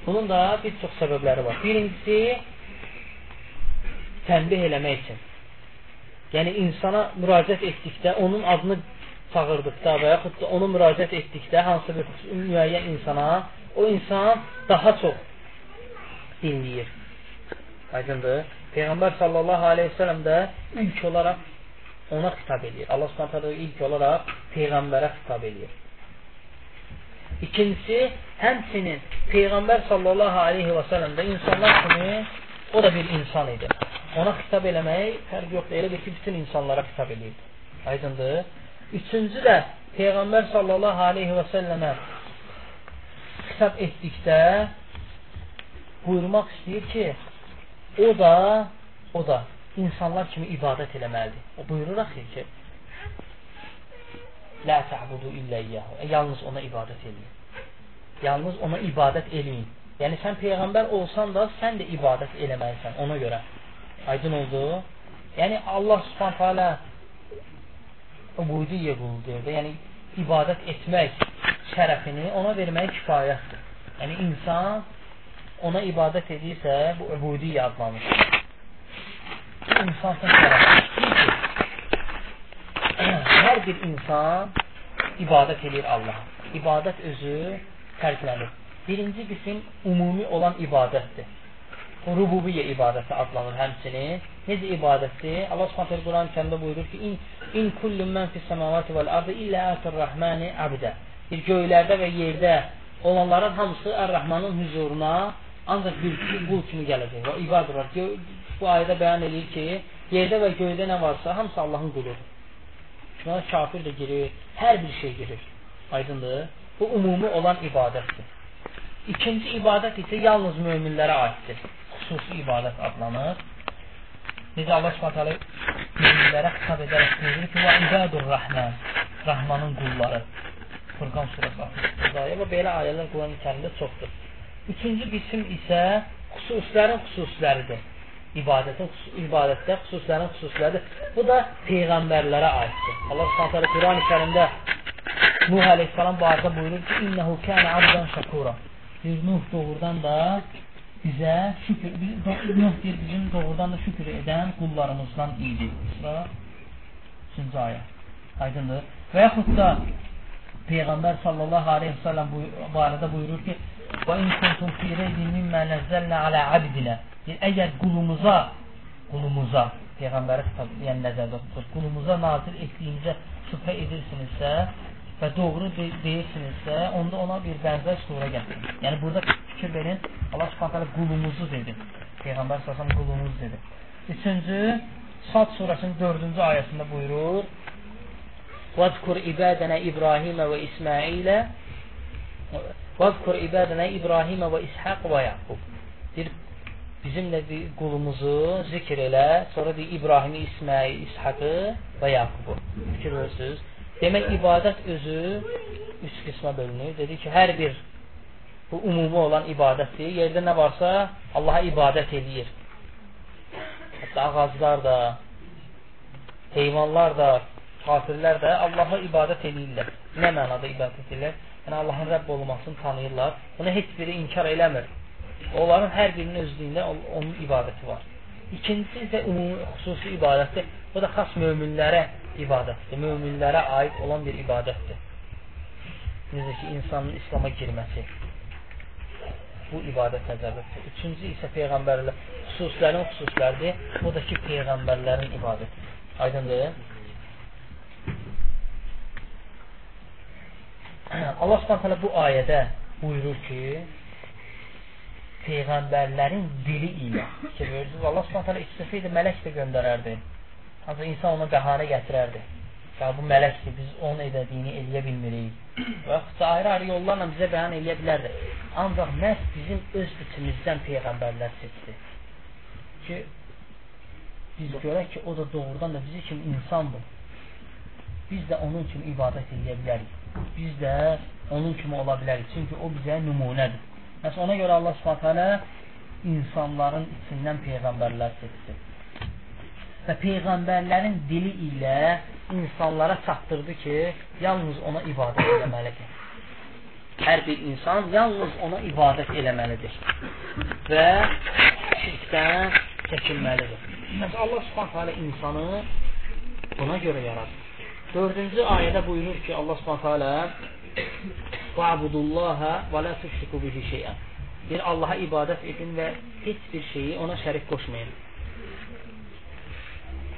Bunun da bir çox səbəbləri var. Birincisi tənbih eləmək üçün. Yəni insana müraciət etdikdə, onun adını çağırdıqda və yaxud da onu müraciət etdikdə hansı bir müəyyən insana, o insan daha çox dinləyir. Aydındır. Peyğəmbər sallallahu aleyhi ve sellem də ilk olaraq ona xitab edir. Allah subhanətə ilk olaraq Peyğəmbərə xitab edir. İkincisi, həmçinin Peyğəmbər sallallahu aleyhi və səlləm də insanlar kimi o da bir insan idi. Ona xitab eləmək fərq yoxdur. Elə bir ki, bütün insanlara xitab edir. Aydındır. Üçüncü də Peyğəmbər sallallahu aleyhi və səlləmə xitab etdikdə buyurmaq istəyir ki, o da, o da insanlar kimi ibadət eləməlidir. O buyurur axı ki, Lə tə'budu illə iyyəhu. E, yalnız ona ibadət eləyin. Yalnız ona ibadət eləyin. Yəni sən peyğəmbər olsan da sən də ibadət eləməlisən ona görə. Aydın oldu? Yəni Allah Subhanahu taala ubudiyyə qulu deyir də, yəni ibadət etmək şərəfini ona vermək kifayətdir. Yəni insan ona ibadət edirsə, bu ubudiyyə adlanır. Bu insan şərəfidir. Hər bir insan ibadət edir Allaha. İbadət özü fərqlənir. Birinci qism ümumi olan ibadətdir. O rububiyyə ibadəti adlanır həmçinin. Necə ibadətdir? Allah Subhanahu Quran kəndə buyurur ki: "İn in kullu men fis semawati vel ardı illa atir-rahmani abda." Bir göylərdə və yerdə olanların hamısı Ər-Rəhmanın huzuruna ancaq bir qul kimi gələcək. Və ibadə var. Bu ayədə bəyan edir ki, yerdə və göydə nə varsa hamısı Allahın quludur. Buna kafir də girir, hər bir şey girir. Aydındır? Bu ümumi olan ibadətdir. İkinci ibadət isə yalnız möminlərə aiddir. Xüsusi ibadət adlanır. Necə Allah Subhanahu möminlərə xitab edərək buyurur ki: "Və ibadur Rahman." Rahmanın qulları. Furqan surəsi 60-cı ayə və belə ayələr Quran kərimdə çoxdur. Üçüncü qism isə xüsuslərin xüsusiləridir. İbadətin ibadətdə xüsuslərin xüsusiləridir. Bu da peyğəmbərlərə aiddir. Allah Subhanahu Quran-ı Kərimdə Nuh əleyhissalam barədə buyurur ki: "İnnehu kana abdan şakura." Deyir, Nuh doğrudan da bizə şükür, Nuh deyir, bizim doğrudan da şükür edən qullarımızdan idi. İsra 3-cü ayə. Aydındır. Və da Peyğəmbər sallallahu aleyhi və səlləm barədə buyurur ki: "Və in kuntum fi reybin mimma nazzalna ala abdina." Əgər qulumuza, qulumuza Peyğəmbəri xitab, yəni nəzərdə tutur, qulumuza nazil etdiyimizə şübhə edirsinizsə, və doğru de deyirsinizsə, onda ona bir bənzər surə gətirin. Yəni burada fikir verin, Allah Subhanahu qulumuzu dedi. Peyğəmbər sallallahu qulumuz dedi. Üçüncü, Sad surəsinin 4-cü ayəsində buyurur: "Vazkur ibadana İbrahimə və İsmailə Vazkur ibadana İbrahimə və İshaq və Yaqub." Deyir, bizimlə qulumuzu zikr elə, sonra deyir İbrahimi, İsmail, İshaqı və Yaqubu. Fikir verirsiniz? Demək, ibadət özü üç qismə bölünür. Dedi ki, hər bir bu umumi olan ibadətdir. Yerdə nə varsa Allaha ibadət edir. Hətta ağaclar da, heyvanlar da, kafirlər də Allaha ibadət edirlər. Nə mənada ibadət edirlər? Yəni, Allahın Rəbb olmasını tanıyırlar. Bunu heç biri inkar eləmir. Onların hər birinin özlüyündə onun ibadəti var. İkincisi isə ümumi, xüsusi ibadətdir. Bu da xas möminlərə ibadətdir. Möminlərə aid olan bir ibadətdir. Necə ki, insanın İslama girməsi. Bu ibadət nəzərdə. Üçüncü isə Peyğəmbərlər, xüsuslərin xüsuslərdir. Bu da ki, Peyğəmbərlərin ibadətidir. Aydındır? Allah subhanətələ bu ayədə buyurur ki, Peyğəmbərlərin dili ilə. Fikir verirsiniz, Allah subhanətələ istəsəydi mələk də göndərərdi. Ancaq insan ona bəhanə gətirərdi. Ya bu mələkdir, biz onun edədiyini eləyə bilmirik. Və yaxud ayrı-ayrı yollarla bizə bəyan eləyə bilərdi. Ancaq məhz bizim öz içimizdən Peyğəmbərlər seçdi. Ki, biz görək ki, o da doğrudan da bizi kimi insandır. Biz də onun kimi ibadət eləyə bilərik. Biz də onun kimi ola bilərik. Çünki o bizə nümunədir. Məsələn, ona görə Allah subhanətə insanların içindən Peyğəmbərlər seçdi və Peyğəmbərlərin dili ilə insanlara çatdırdı ki, yalnız ona ibadət eləməlidir. Hər bir insan yalnız ona ibadət eləməlidir və şirkdən çəkinməlidir. Məsələn, Allah subhanət hələ insanı buna görə yaradır. Dördüncü ayədə buyurur ki, Allah subhanətə alə Vabudullaha və lə tüşriku bihi şeyə Bir Allaha ibadət edin və heç bir şeyi ona şərik qoşmayın.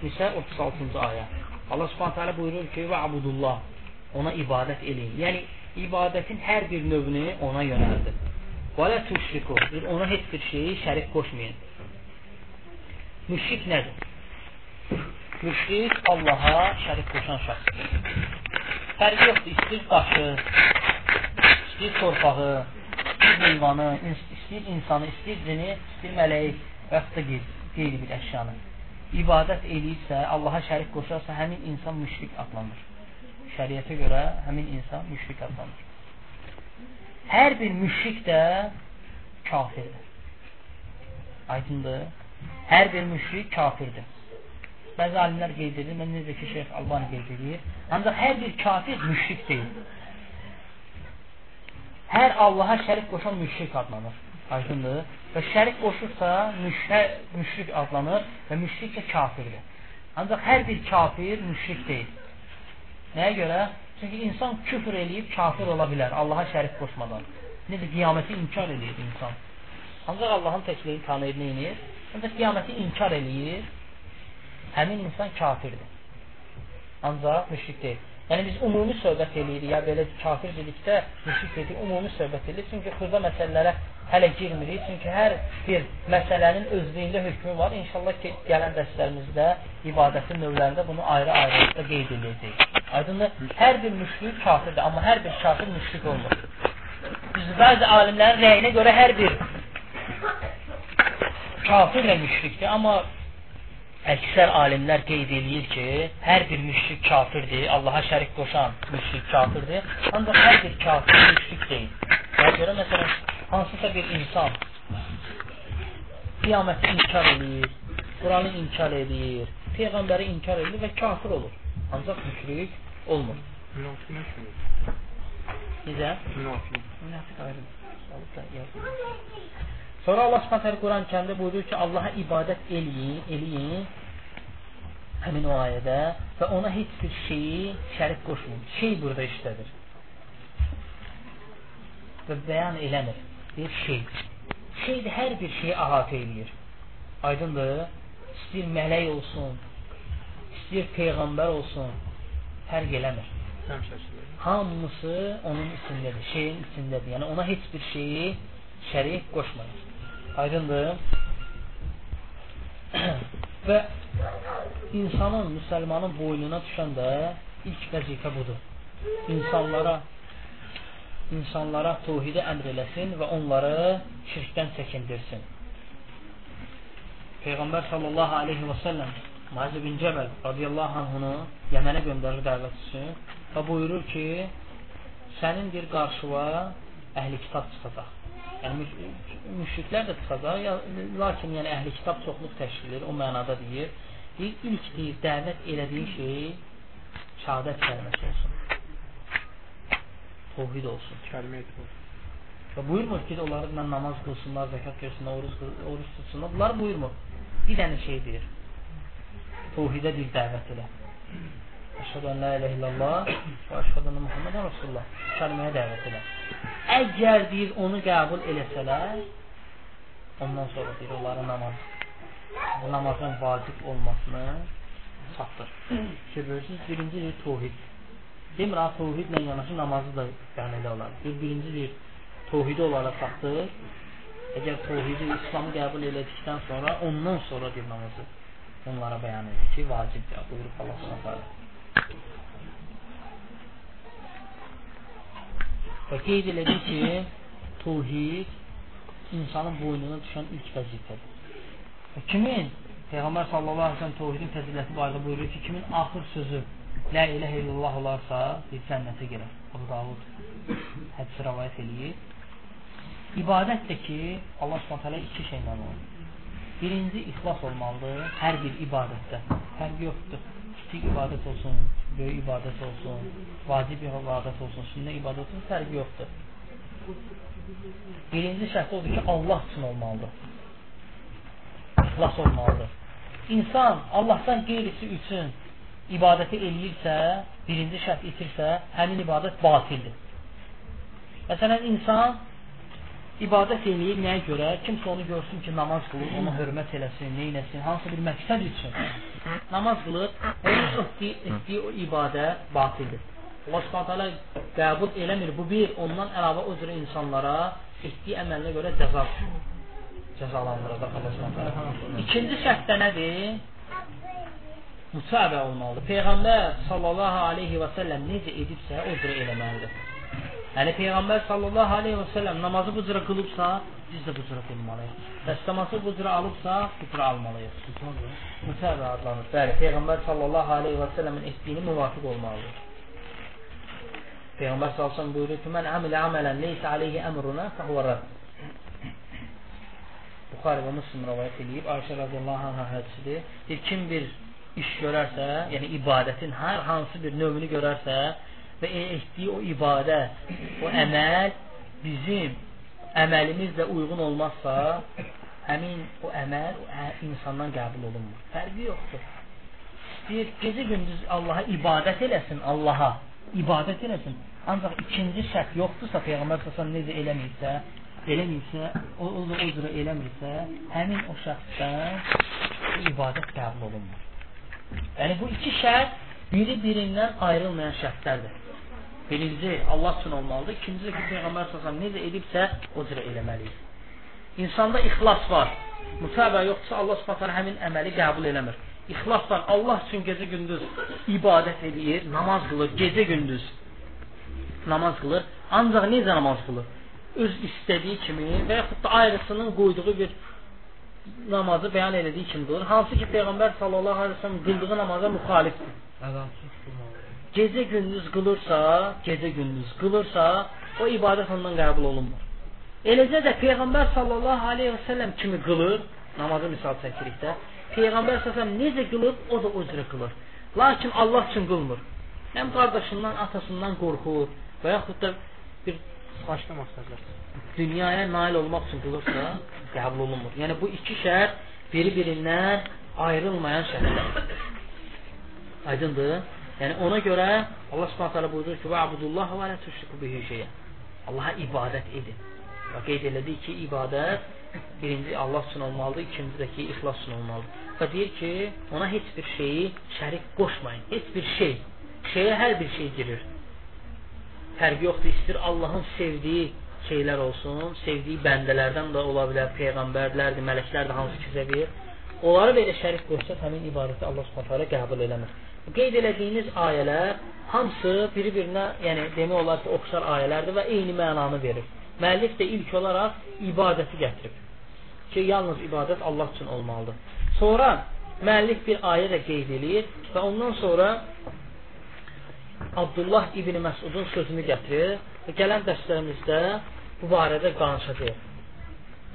Nisə 36-cı ayə. Allah subhanətə alə buyurur ki, Vabudullah ona ibadət edin. Yəni, ibadətin hər bir növünü ona yönəldin. Və lə tüşriku ona heç bir şeyi şərik qoşmayın. Müşrik nədir? Müşrik Allaha şərik qoşan şəxsdir. Fərqi yoxdur, istəyir daşı, istəyir torpağı, istəyir heyvanı, istəyir insanı, istəyir cini, istəyir mələyik və yaxud da qeyri bir əşyanı. İbadət eləyirsə, Allaha şərik qoşarsa, həmin insan müşrik adlanır. Şəriətə görə həmin insan müşrik adlanır. Hər bir müşrik də kafirdir. Aydındır. Hər bir müşrik kafirdir. Bəzi alimlər qeyd edir, mən necə ki, Şeyx Albani qeyd edir. Ancaq hər bir kafir müşrik deyil. Hər Allaha şərik qoşan müşrik adlanır. Aydındır. Və şərik qoşursa müşrik, müşrik adlanır və müşrik də kafirdir. Ancaq hər bir kafir müşrik deyil. Nəyə görə? Çünki insan küfr eləyib kafir ola bilər Allaha şərik qoşmadan. Necə qiyaməti inkar eləyir insan. Ancaq Allahın təkliyi tanıyır, neyinir? Ancaq qiyaməti inkar eləyir həmin insan kafirdir. Ancaq müşrik deyil. Yəni biz ümumi söhbət eləyirik, ya belə kafir dedikdə müşrik dedik, ümumi söhbət eləyirik. Çünki xırda məsələlərə hələ girmirik. Çünki hər bir məsələnin özlüyündə hökmü var. İnşallah ki, gələn dərslərimizdə ibadətin növlərində bunu ayrı-ayrı qeyd edəcəyik. Aydındır? Hər bir müşrik kafirdir, amma hər bir kafir müşrik olmur. Biz bəzi alimlərin rəyinə görə hər bir kafir də müşrikdir, amma Əksər alimlər qeyd eləyir ki, hər bir müşrik kafirdir, Allaha şərik qoşan müşrik kafirdir, ancaq hər bir kafir müşrik deyil. Və görə, məsələn, hansısa bir insan qiyaməti inkar eləyir, Quranı inkar eləyir, Peyğəmbəri inkar eləyir və kafir olur. Ancaq müşrik olmur. Münafiq nə şeydir? Necə? Münafiq. Münafiq ayrı. Sonra Allah Subhanahu Quran kəndə buyurur ki, Allaha ibadət eləyin, eləyin. Həmin o ayədə və ona heç bir şeyi şərik qoşmayın. Şey burada işlədir. Və bəyan eləmir. Bir şey. Şey də hər bir şeyi əhatə eləyir. Aydındır? İstəyir mələk olsun, istəyir peyğəmbər olsun, fərq eləmir. Hamısı onun içindədir, şeyin içindədir. Yəni ona heç bir şeyi şərik qoşmayın. Aydındır? Və insanın, müsəlmanın boynuna düşən də ilk vəzifə budur. İnsanlara insanlara tövhidi əmr eləsin və onları şirkdən çəkindirsin. Peyğəmbər sallallahu aleyhi və səlləm Muaz bin Cəbəl radiyallahu anhunu Yəmənə göndərir dəvət üçün və buyurur ki, sənin bir qarşıva əhli kitab çıxacaq. Yəni müşriklər də çıxacaq, ya, lakin yəni əhli kitab çoxluq təşkil edir, o mənada deyir. Deyir, ilk deyir, dəvət elədiyi şey şəhadət kəlməsi olsun. Tohid olsun. Kəlmə etmir. Və buyurmur ki, onları mən namaz qılsınlar, zəkat versinlər, oruç, oruç tutsunlar. Bunlar buyurmur. Bir dənə şey deyir. Tohidə bir dəvət elə. Əşhədu ən la ilahe illallah və əşhədu ən Muhammedən Rasulullah. Kəlməyə dəvət elə. Əgər deyir onu qəbul eləsələr, ondan sonra deyir onların namaz bu namazın vacib olmasını çatdır. Görürsünüz, birinci deyir tohid. Demir, ha, tohidlə yanaşı namazı da yəni elə olar. Bir, birinci deyir, tohidi olaraq çatdır. Əgər tohidi, İslamı qəbul elədikdən sonra, ondan sonra bir namazı onlara bəyan edir ki, vacibdir. Buyurub Allah s.ə. Və qeyd elədi ki, tövhid insanın boynuna düşən ilk vəzifədir. Və kimin Peyğəmbər sallallahu əleyhi və səlləm tövhidin fəziləti barədə buyurur ki, kimin axır sözü la ilahe illallah olarsa, bir cənnətə girər. Abu Davud hədisi rivayet eləyir. İbadət də ki, Allah Subhanahu iki şeylə olur. Birinci ixlas olmalıdır hər bir ibadətdə. Fərqi yoxdur. Kiçik ibadət olsun, böyük ibadət olsun, vacib ibadət olsun, sünnə ibadət olsun, fərqi yoxdur. Birinci şərt odur ki, Allah üçün olmalıdır. İxlas olmalıdır. İnsan Allahdan qeyrisi üçün ibadəti eləyirsə, birinci şərt itirsə, həmin ibadət batildir. Məsələn, insan ibadət eləyir nəyə görə? Kimsə onu görsün ki, namaz qılır, ona hörmət eləsin, neynəsin, hansı bir məqsəd üçün namaz qılır, onun etdiyi, etdiyi o ibadət batildir. Allah subhanətələ qəbul eləmir. Bu bir, ondan əlavə o cürə insanlara etdiyi əməlinə görə cəza cəzalandıracaq Allah subhanətələ. İkinci şərt də nədir? mütabə olmalıdır. Peyğəmbər sallallahu aleyhi və səlləm necə edibsə, o cürə eləməlidir. Yəni Peyğəmbər sallallahu aleyhi və səlləm namazı bu cürə qılıbsa, biz də bu cürə qılmalıyıq. Dəstəması bu cürə alıbsa, bu cürə almalıyıq. Mütabə adlanır. Bəli, Peyğəmbər sallallahu aleyhi və səlləmin etdiyini müvafiq olmalıdır. Peyğəmbər sallallahu aleyhi və səlləm buyurur ki, mən əmilə əmələn leysə aleyhi əmruna fəhvə rədd. Buxari və Müslim rəvayət edib, Ayşə radiyallahu anhə hədisidir. Deyir, kim bir iş görərsə, yəni ibadətin hər hansı bir növünü görərsə və etdiyi o ibadət, o əməl bizim əməlimizlə uyğun olmazsa, həmin o əməl o insandan qəbul olunmur. Fərqi yoxdur. İstəyir gecə gündüz Allaha ibadət eləsin, Allaha ibadət eləsin. Ancaq ikinci şərt yoxdursa Peyğəmbər sallallahu necə eləməyibsə, eləməyibsə, o, o, o cürə eləmirsə, həmin o şəxsdən ibadət qəbul olunmur. Yəni bu iki şərt biri-birindən ayrılmayan şərtlərdir. Birinci Allah üçün olmalıdır. İkincisi ki, Peyğəmbər sallallahu necə edibsə, o cürə eləməliyik. İnsanda ixlas var. Mütabə yoxdursa Allah Subhanahu həmin əməli qəbul eləmir. İxlas var. Allah üçün gecə gündüz ibadət edir, namaz qılır, gecə gündüz namaz qılır. Ancaq necə namaz qılır? Öz istədiyi kimi və yaxud da ayrısının qoyduğu bir namazı bəyan elədiyi kimdir. Hansı ki Peyğəmbər sallallahu əleyhi və səlləm qıldığı namaza müxalifdir. Gecə gündüz qılırsa, gecə gündüz qılırsa, o ibadət ondan qəbul olunmur. Eləcə də Peyğəmbər sallallahu əleyhi və səlləm kimi qılır, namazı misal çəkirikdə. Peyğəmbər sallallahu necə qılır, o da o cürə qılır. Lakin Allah üçün qılmır. Həm qardaşından, atasından qorxur və yaxud da bir başqa məqsədlər dünyaya nail olmaq üçün qılırsa, qəbul olunmur. Yəni bu iki şərt biri-birindən ayrılmayan şərtlər. Aydındır? Yəni ona görə Allah Subhanahu taala buyurur ki: "Və abudullah və la tüşriku bihi şeyə." Allaha ibadət edin. Və qeyd elədik ki, ibadət birinci Allah üçün olmalıdır, ikinci də ki, ixlas üçün olmalıdır. Və deyir ki, ona heç bir şeyi şərik qoşmayın. Heç bir şey. Şeyə hər bir şey girir. Fərqi yoxdur. İstir Allahın sevdiyi şeylər olsun, sevdiyi bəndələrdən də ola bilər, peyğəmbərlərdir, mələklər də hansı ki sevir. Onları belə şərik qoşsa, həmin ibadəti Allah Subhanahu qəbul eləmir. Qeyd elədiyiniz ayələr hamısı biri-birinə, yəni demək olar ki, oxşar ayələrdir və eyni mənanı verir. Müəllif də ilk olaraq ibadəti gətirib. Ki, yalnız ibadət Allah üçün olmalıdır. Sonra müəllif bir ayə də qeyd eləyir və ondan sonra Abdullah ibn Məsudun sözünü gətirir və gələn dərslərimizdə bu barədə danışacağıq.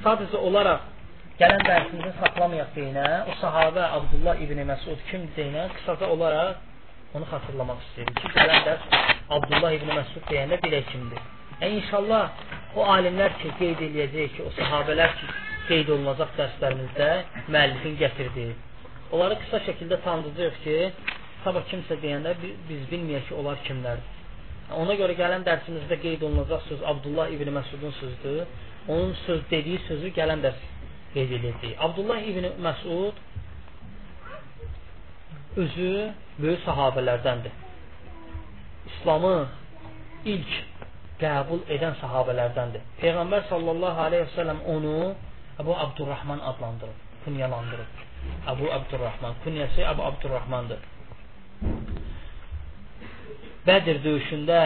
Sadəcə olaraq gələn dərsimizdə saxlamayaq deyinə, o sahabə Abdullah ibn Məsud kim deyinə, qısaca olaraq onu xatırlamaq istəyirik ki, gələn dərs Abdullah ibn Məsud deyəndə bilək kimdir. E, inşallah o alimlər ki, qeyd eləyəcək ki, o sahabələr ki, qeyd olunacaq dərslərimizdə müəllifin gətirdiyi. Onları qısa şəkildə tanıdacağıq ki, sabah kimsə deyəndə biz bilməyək ki, onlar kimlərdir. Ona görə gələn dərsimizdə qeyd olunacaq söz Abdullah ibn Məsudun sözdür. Onun söz dediyi sözü gələn dərs qeyd edəcəyik. Abdullah ibn Məsud özü böyük sahabələrdəndir. İslamı ilk qəbul edən sahabələrdəndir. Peyğəmbər sallallahu aleyhi və səlləm onu Əbu Abdurrahman adlandırıb, kunyalandırıb. Əbu Abdurrahman, kunyası Əbu Abdurrahmandır. Bədir döyüşündə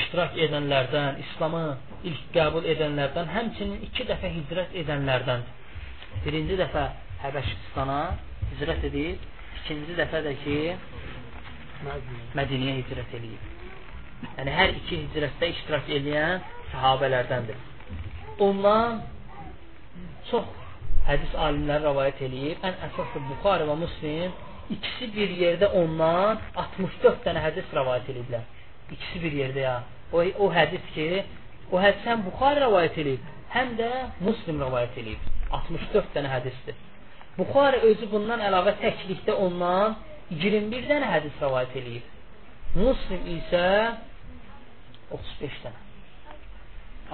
iştirak edənlərdən, İslamı ilk qəbul edənlərdən, həmçinin iki dəfə hicrət edənlərdəndir. Birinci dəfə Həbəşistana hicrət edib, ikinci dəfə də ki, Mədiniyə hicrət edib. Yəni, hər iki hicrətdə iştirak edən sahabələrdəndir. Ondan çox hədis alimləri rəvayət edib, ən əsası Buxarə və Müslim İkisi bir yerdə ondan 64 dənə hədis rəvayət ediblər. İkisi bir yerdə ya. O, o hədis ki, o hədis həm Buxar rəvayət edib, həm də Muslim rəvayət edib. 64 dənə hədisdir. Buxar özü bundan əlavə təklikdə ondan 21 dənə hədis rəvayət edib. Muslim isə 35 dənə.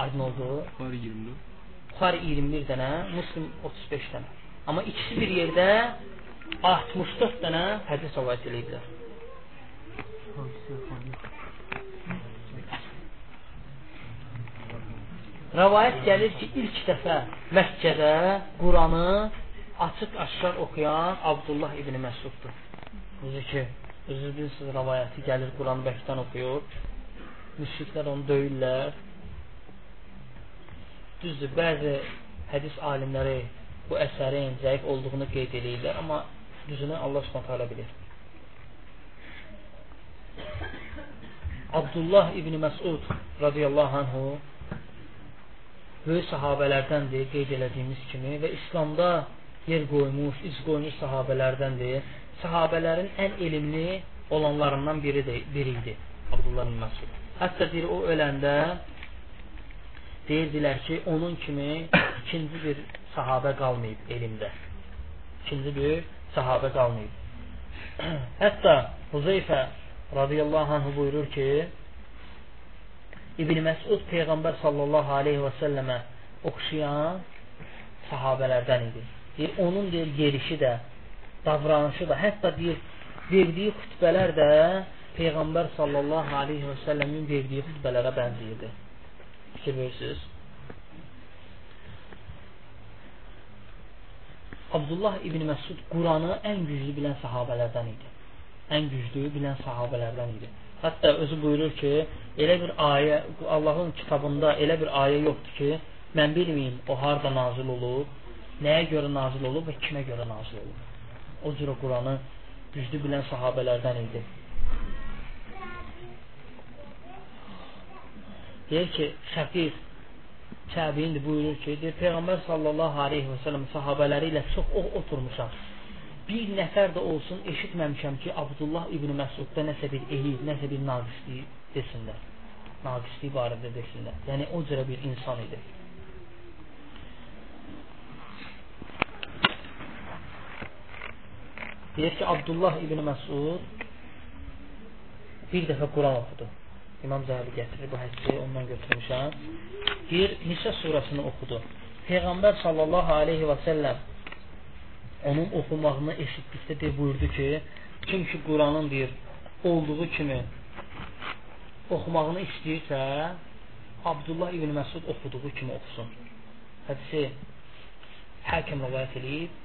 Aydın oldu? Buxar 24. Buxar 21 dənə, Muslim 35 dənə. Amma ikisi bir yerdə 64 dənə hədis rivayet ediblər. Rəvayət gəlir ki, ilk dəfə Məkkədə Quranı açıq-aşkar oxuyan Abdullah ibn Məsuddur. Necə ki, özünüz bilirsiniz, rəvayəti gəlir, Quranı bəkdən oxuyur. Müşriklər onu döyürlər. Düzdür, bəzi hədis alimləri bu əsərin zəif olduğunu qeyd edirlər, amma düzünü Allah Subhanahu bilir. Abdullah ibn Məsud radiyallahu anhu böyük sahabələrdəndir, qeyd elədiyimiz kimi və İslamda yer qoymuş, iz qoymuş sahabələrdəndir. Sahabələrin ən elmli olanlarından biri də biri idi Abdullah ibn Məsud. Hətta deyir o öləndə deyirdilər ki, onun kimi ikinci bir sahabə qalmayıb elmdə. İkinci bir sahabə qalmayıb. Hətta Huzeyfə radiyallahu anh buyurur ki İbn Məsud Peyğəmbər sallallahu aleyhi və səlləmə oxşayan sahabələrdən idi. Deyir, onun deyir, yerişi də, davranışı da, hətta deyir, verdiyi xütbələr də Peyğəmbər sallallahu aleyhi və səlləmin verdiyi xütbələrə bənziyirdi. Fikir verirsiniz? Abdullah İbn Məsud Quranı ən güclü bilən sahabələrdən idi ən güclü bilən sahabələrdən idi. Hətta özü buyurur ki, elə bir ayə Allahın kitabında elə bir ayə yoxdur ki, mən bilməyim o harda nazil olub, nəyə görə nazil olub və kimə görə nazil olub. O cür Quranı güclü bilən sahabələrdən idi. Deyir ki, Şəfir Kəbin buyurur ki, deyir, Peyğəmbər sallallahu aleyhi və sələm sahabələri ilə çox o oturmuşam bir nəfər də olsun eşitməmişəm ki, Abdullah İbn Məsudda nəsə bir eyib, nəsə bir naqislik desinlər. Naqislik barədə desinlər. Yəni o cürə bir insan idi. Deyir ki, Abdullah İbn Məsud bir dəfə Quran oxudu. İmam Zəhəbi gətirir bu hədisi, ondan götürmüşəm. Deyir, Nisə surasını oxudu. Peyğəmbər sallallahu aleyhi və səlləm onun oxumağını eşitdikdə de buyurdu ki, kim ki Quranın deyir, olduğu kimi oxumağını istəyirsə, Abdullah ibn Məsud oxuduğu kimi oxusun. Hədisi həkim rəvayət edib,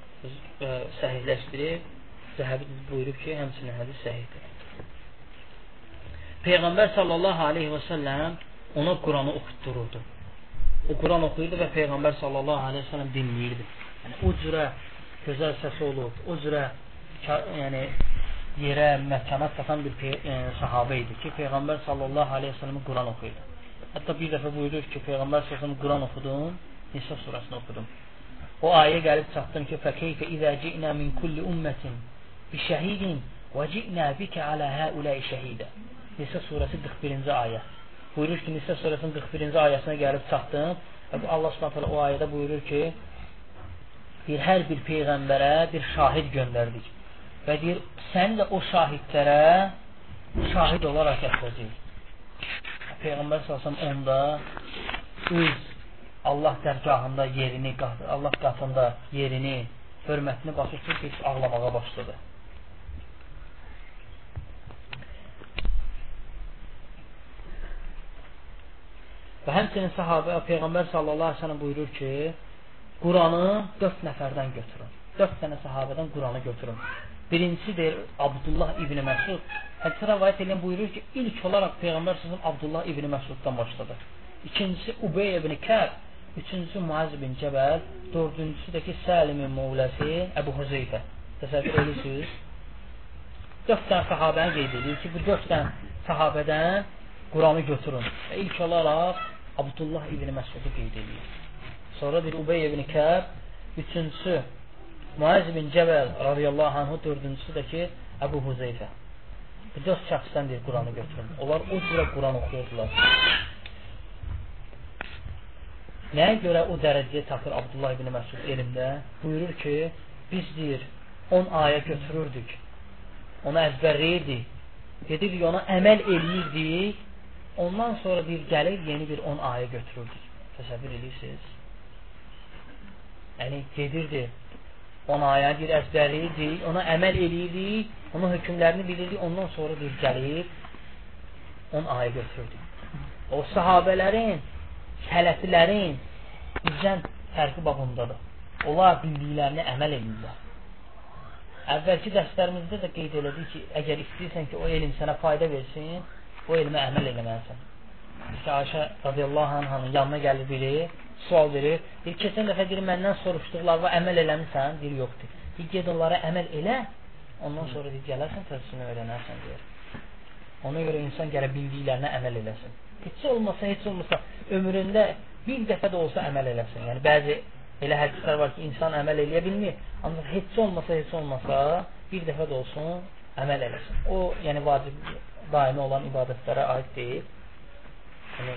e, səhihləşdirib, Zəhəbi buyurub ki, həmçinin hədis səhihdir. Peyğəmbər sallallahu aleyhi və səlləm ona Quranı oxutdururdu. O Quran oxuyurdu və Peyğəmbər sallallahu aleyhi və səlləm dinləyirdi. Yəni, o cürə gözəl səsi olub, o cürə yəni yerə, məkana çatan bir e, sahabə idi ki, Peyğəmbər sallallahu aleyhi ve sellem Quran oxuyurdu. Hətta bir dəfə buyurur ki, Peyğəmbər sallallahu aleyhi Quran oxudum, Nisa surasını oxudum. O ayə gəlib çatdım ki, fəkeyfə izə ci'nə min kulli ümmətin bi şəhidin və ci'nə bikə alə həuləy şəhidə. Nisa surəsi 41-ci ayə. Buyurur ki, Nisa surəsinin 41-ci ayəsinə gəlib çatdım. Və Allah Subhanahu o ayədə buyurur ki, deyir, hər bir peyğəmbərə bir şahid göndərdik. Və deyir, sən də o şahidlərə şahid olaraq gətirəcək. Peyğəmbər salsam onda öz Allah dərgahında yerini, Allah qatında yerini, hörmətini başa düşüb ağlamağa başladı. Və həmçinin sahabə Peyğəmbər sallallahu əleyhi və səlləm buyurur ki, Quranı dörd nəfərdən götürün. Dörd dənə sahabədən Quranı götürün. Birincisi deyir Abdullah İbni Məsud. Hədisi rəvayət edən buyurur ki, ilk olaraq Peyğəmbər sözüm Abdullah İbni Məsuddan başladı. İkincisi Ubey ibn Kəb, üçüncüsü Muaz ibn Cəbəl, dördüncüsü də ki Səlimin mövləsi Əbu Hüzeyfə. Təsəvvür edirsiniz? Dörd dənə sahabəni qeyd edir ki, bu dörd dənə sahabədən Quranı götürün. Və ilk olaraq Abdullah İbni Məsudu qeyd edir. Sonra bir Ubey ibn Kəb, üçüncüsü Muaz ibn Cəbəl radiyallahu anhu, dördüncüsü də ki Əbu Huzeyfə. Bu dörd şəxsdən deyir Quranı götürün. Onlar o cürə Quran oxuyurdular. Nəyə görə o dərəcəyə çatır Abdullah ibn Məsud elmdə? Buyurur ki, biz deyir 10 ayə götürürdük. Onu əzbərləyirdik. Gedirik ona əməl eləyirdik. Ondan sonra bir gəlir yeni bir 10 ayə götürürdük. Təsəvvür edirsiniz? Yəni gedirdi. Ona ayədir, əzbərləyirdi, ona əməl eləyirdi, onun hökmlərini bilirdi, ondan sonra bir gəlir, on ayə götürdü. O sahabələrin, sələfilərin bizdən fərqi babındadır. Onlar bildiklərini əməl edirlər. Əvvəlki dərslərimizdə də qeyd elədik ki, əgər istəyirsən ki, o elm sənə fayda versin, o elmə əməl eləməlisən. İşte Ayşə radiyallahu anhanın yanına gəlir biri, sual verir. Deyir, keçən dəfə deyir, məndən soruşduqlarına əməl eləmisən? Deyir, yoxdur. Deyir, ged onlara əməl elə, ondan sonra deyir, gələrsən, təsirini öyrənərsən, deyir. Ona görə insan gələ bildiklərinə əməl eləsin. Heç olmasa, heç olmasa ömründə bir dəfə də olsa əməl eləsin. Yəni bəzi Elə hədislər var ki, insan əməl eləyə bilmir. Ancaq heç olmasa, heç olmasa bir dəfə də olsun əməl eləsin. O, yəni vacib daimi olan ibadətlərə aid deyil. Yəni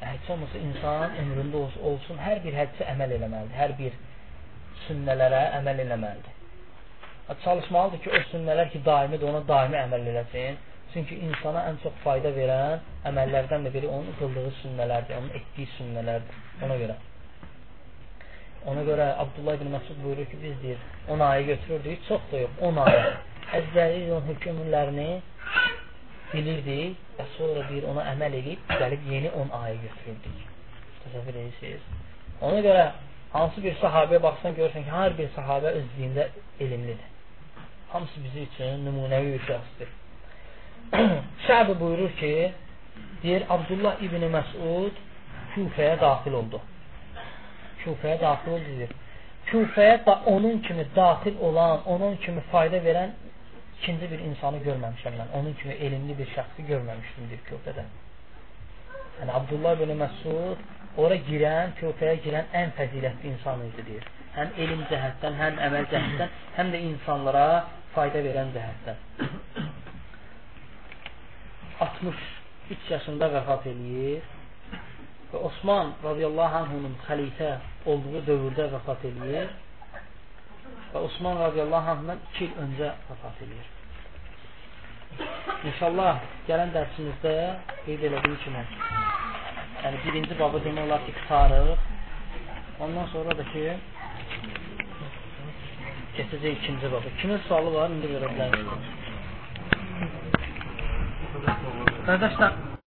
heç olmasa insan ömründə olsun, hər bir hədisə əməl eləməlidir. Hər bir sünnələrə əməl eləməlidir. Çalışmalıdır ki, o sünnələr ki, daimidir, ona daimi əməl eləsin. Çünki insana ən çox fayda verən əməllərdən də biri onun qıldığı sünnələrdir, onun etdiyi sünnələrdir. Ona görə. Ona görə Abdullah ibn Məsud buyurur ki, biz deyir, 10 ayı götürürdük, çox da yox, 10 ayı. Əzbəri onun hökmünlərini bilirdik və sonra deyir, ona əməl edib, gəlib yeni 10 ayı götürürdük. Təsəvvür edirsiniz. Ona görə hansı bir sahabəyə baxsan görürsən ki, hər bir sahabə öz dində elmlidir. Hamısı bizi üçün nümunəvi şəxsdir. Şəbi buyurur ki, deyir, Abdullah ibn Məsud Küfəyə daxil oldu. Küfəyə daxil oldu deyir. Küfəyə da onun kimi daxil olan, onun kimi fayda verən ikinci bir insanı görməmişəm mən. Onun kimi elmli bir şəxsi görməmişdim deyir Küfədə. Yəni Abdullah bin Məsud ora girən, Küfəyə girən ən fəzilətli insan idi deyir. Həm elm cəhətdən, həm əməl cəhətdən, həm də insanlara fayda verən cəhətdən. 63 yaşında vəfat eləyir və Osman radiyallahu anhunun xəlifə olduğu dövrdə vəfat edir və Osman radiyallahu anhundan 2 il öncə vəfat edir. İnşallah gələn dərsimizdə qeyd elədiyim kimi yəni birinci babı demək olar ki, qıtarıq. Ondan sonra da ki keçəcək ikinci babı. Kimin sualı var? İndi verə bilərsiniz. Qardaşlar,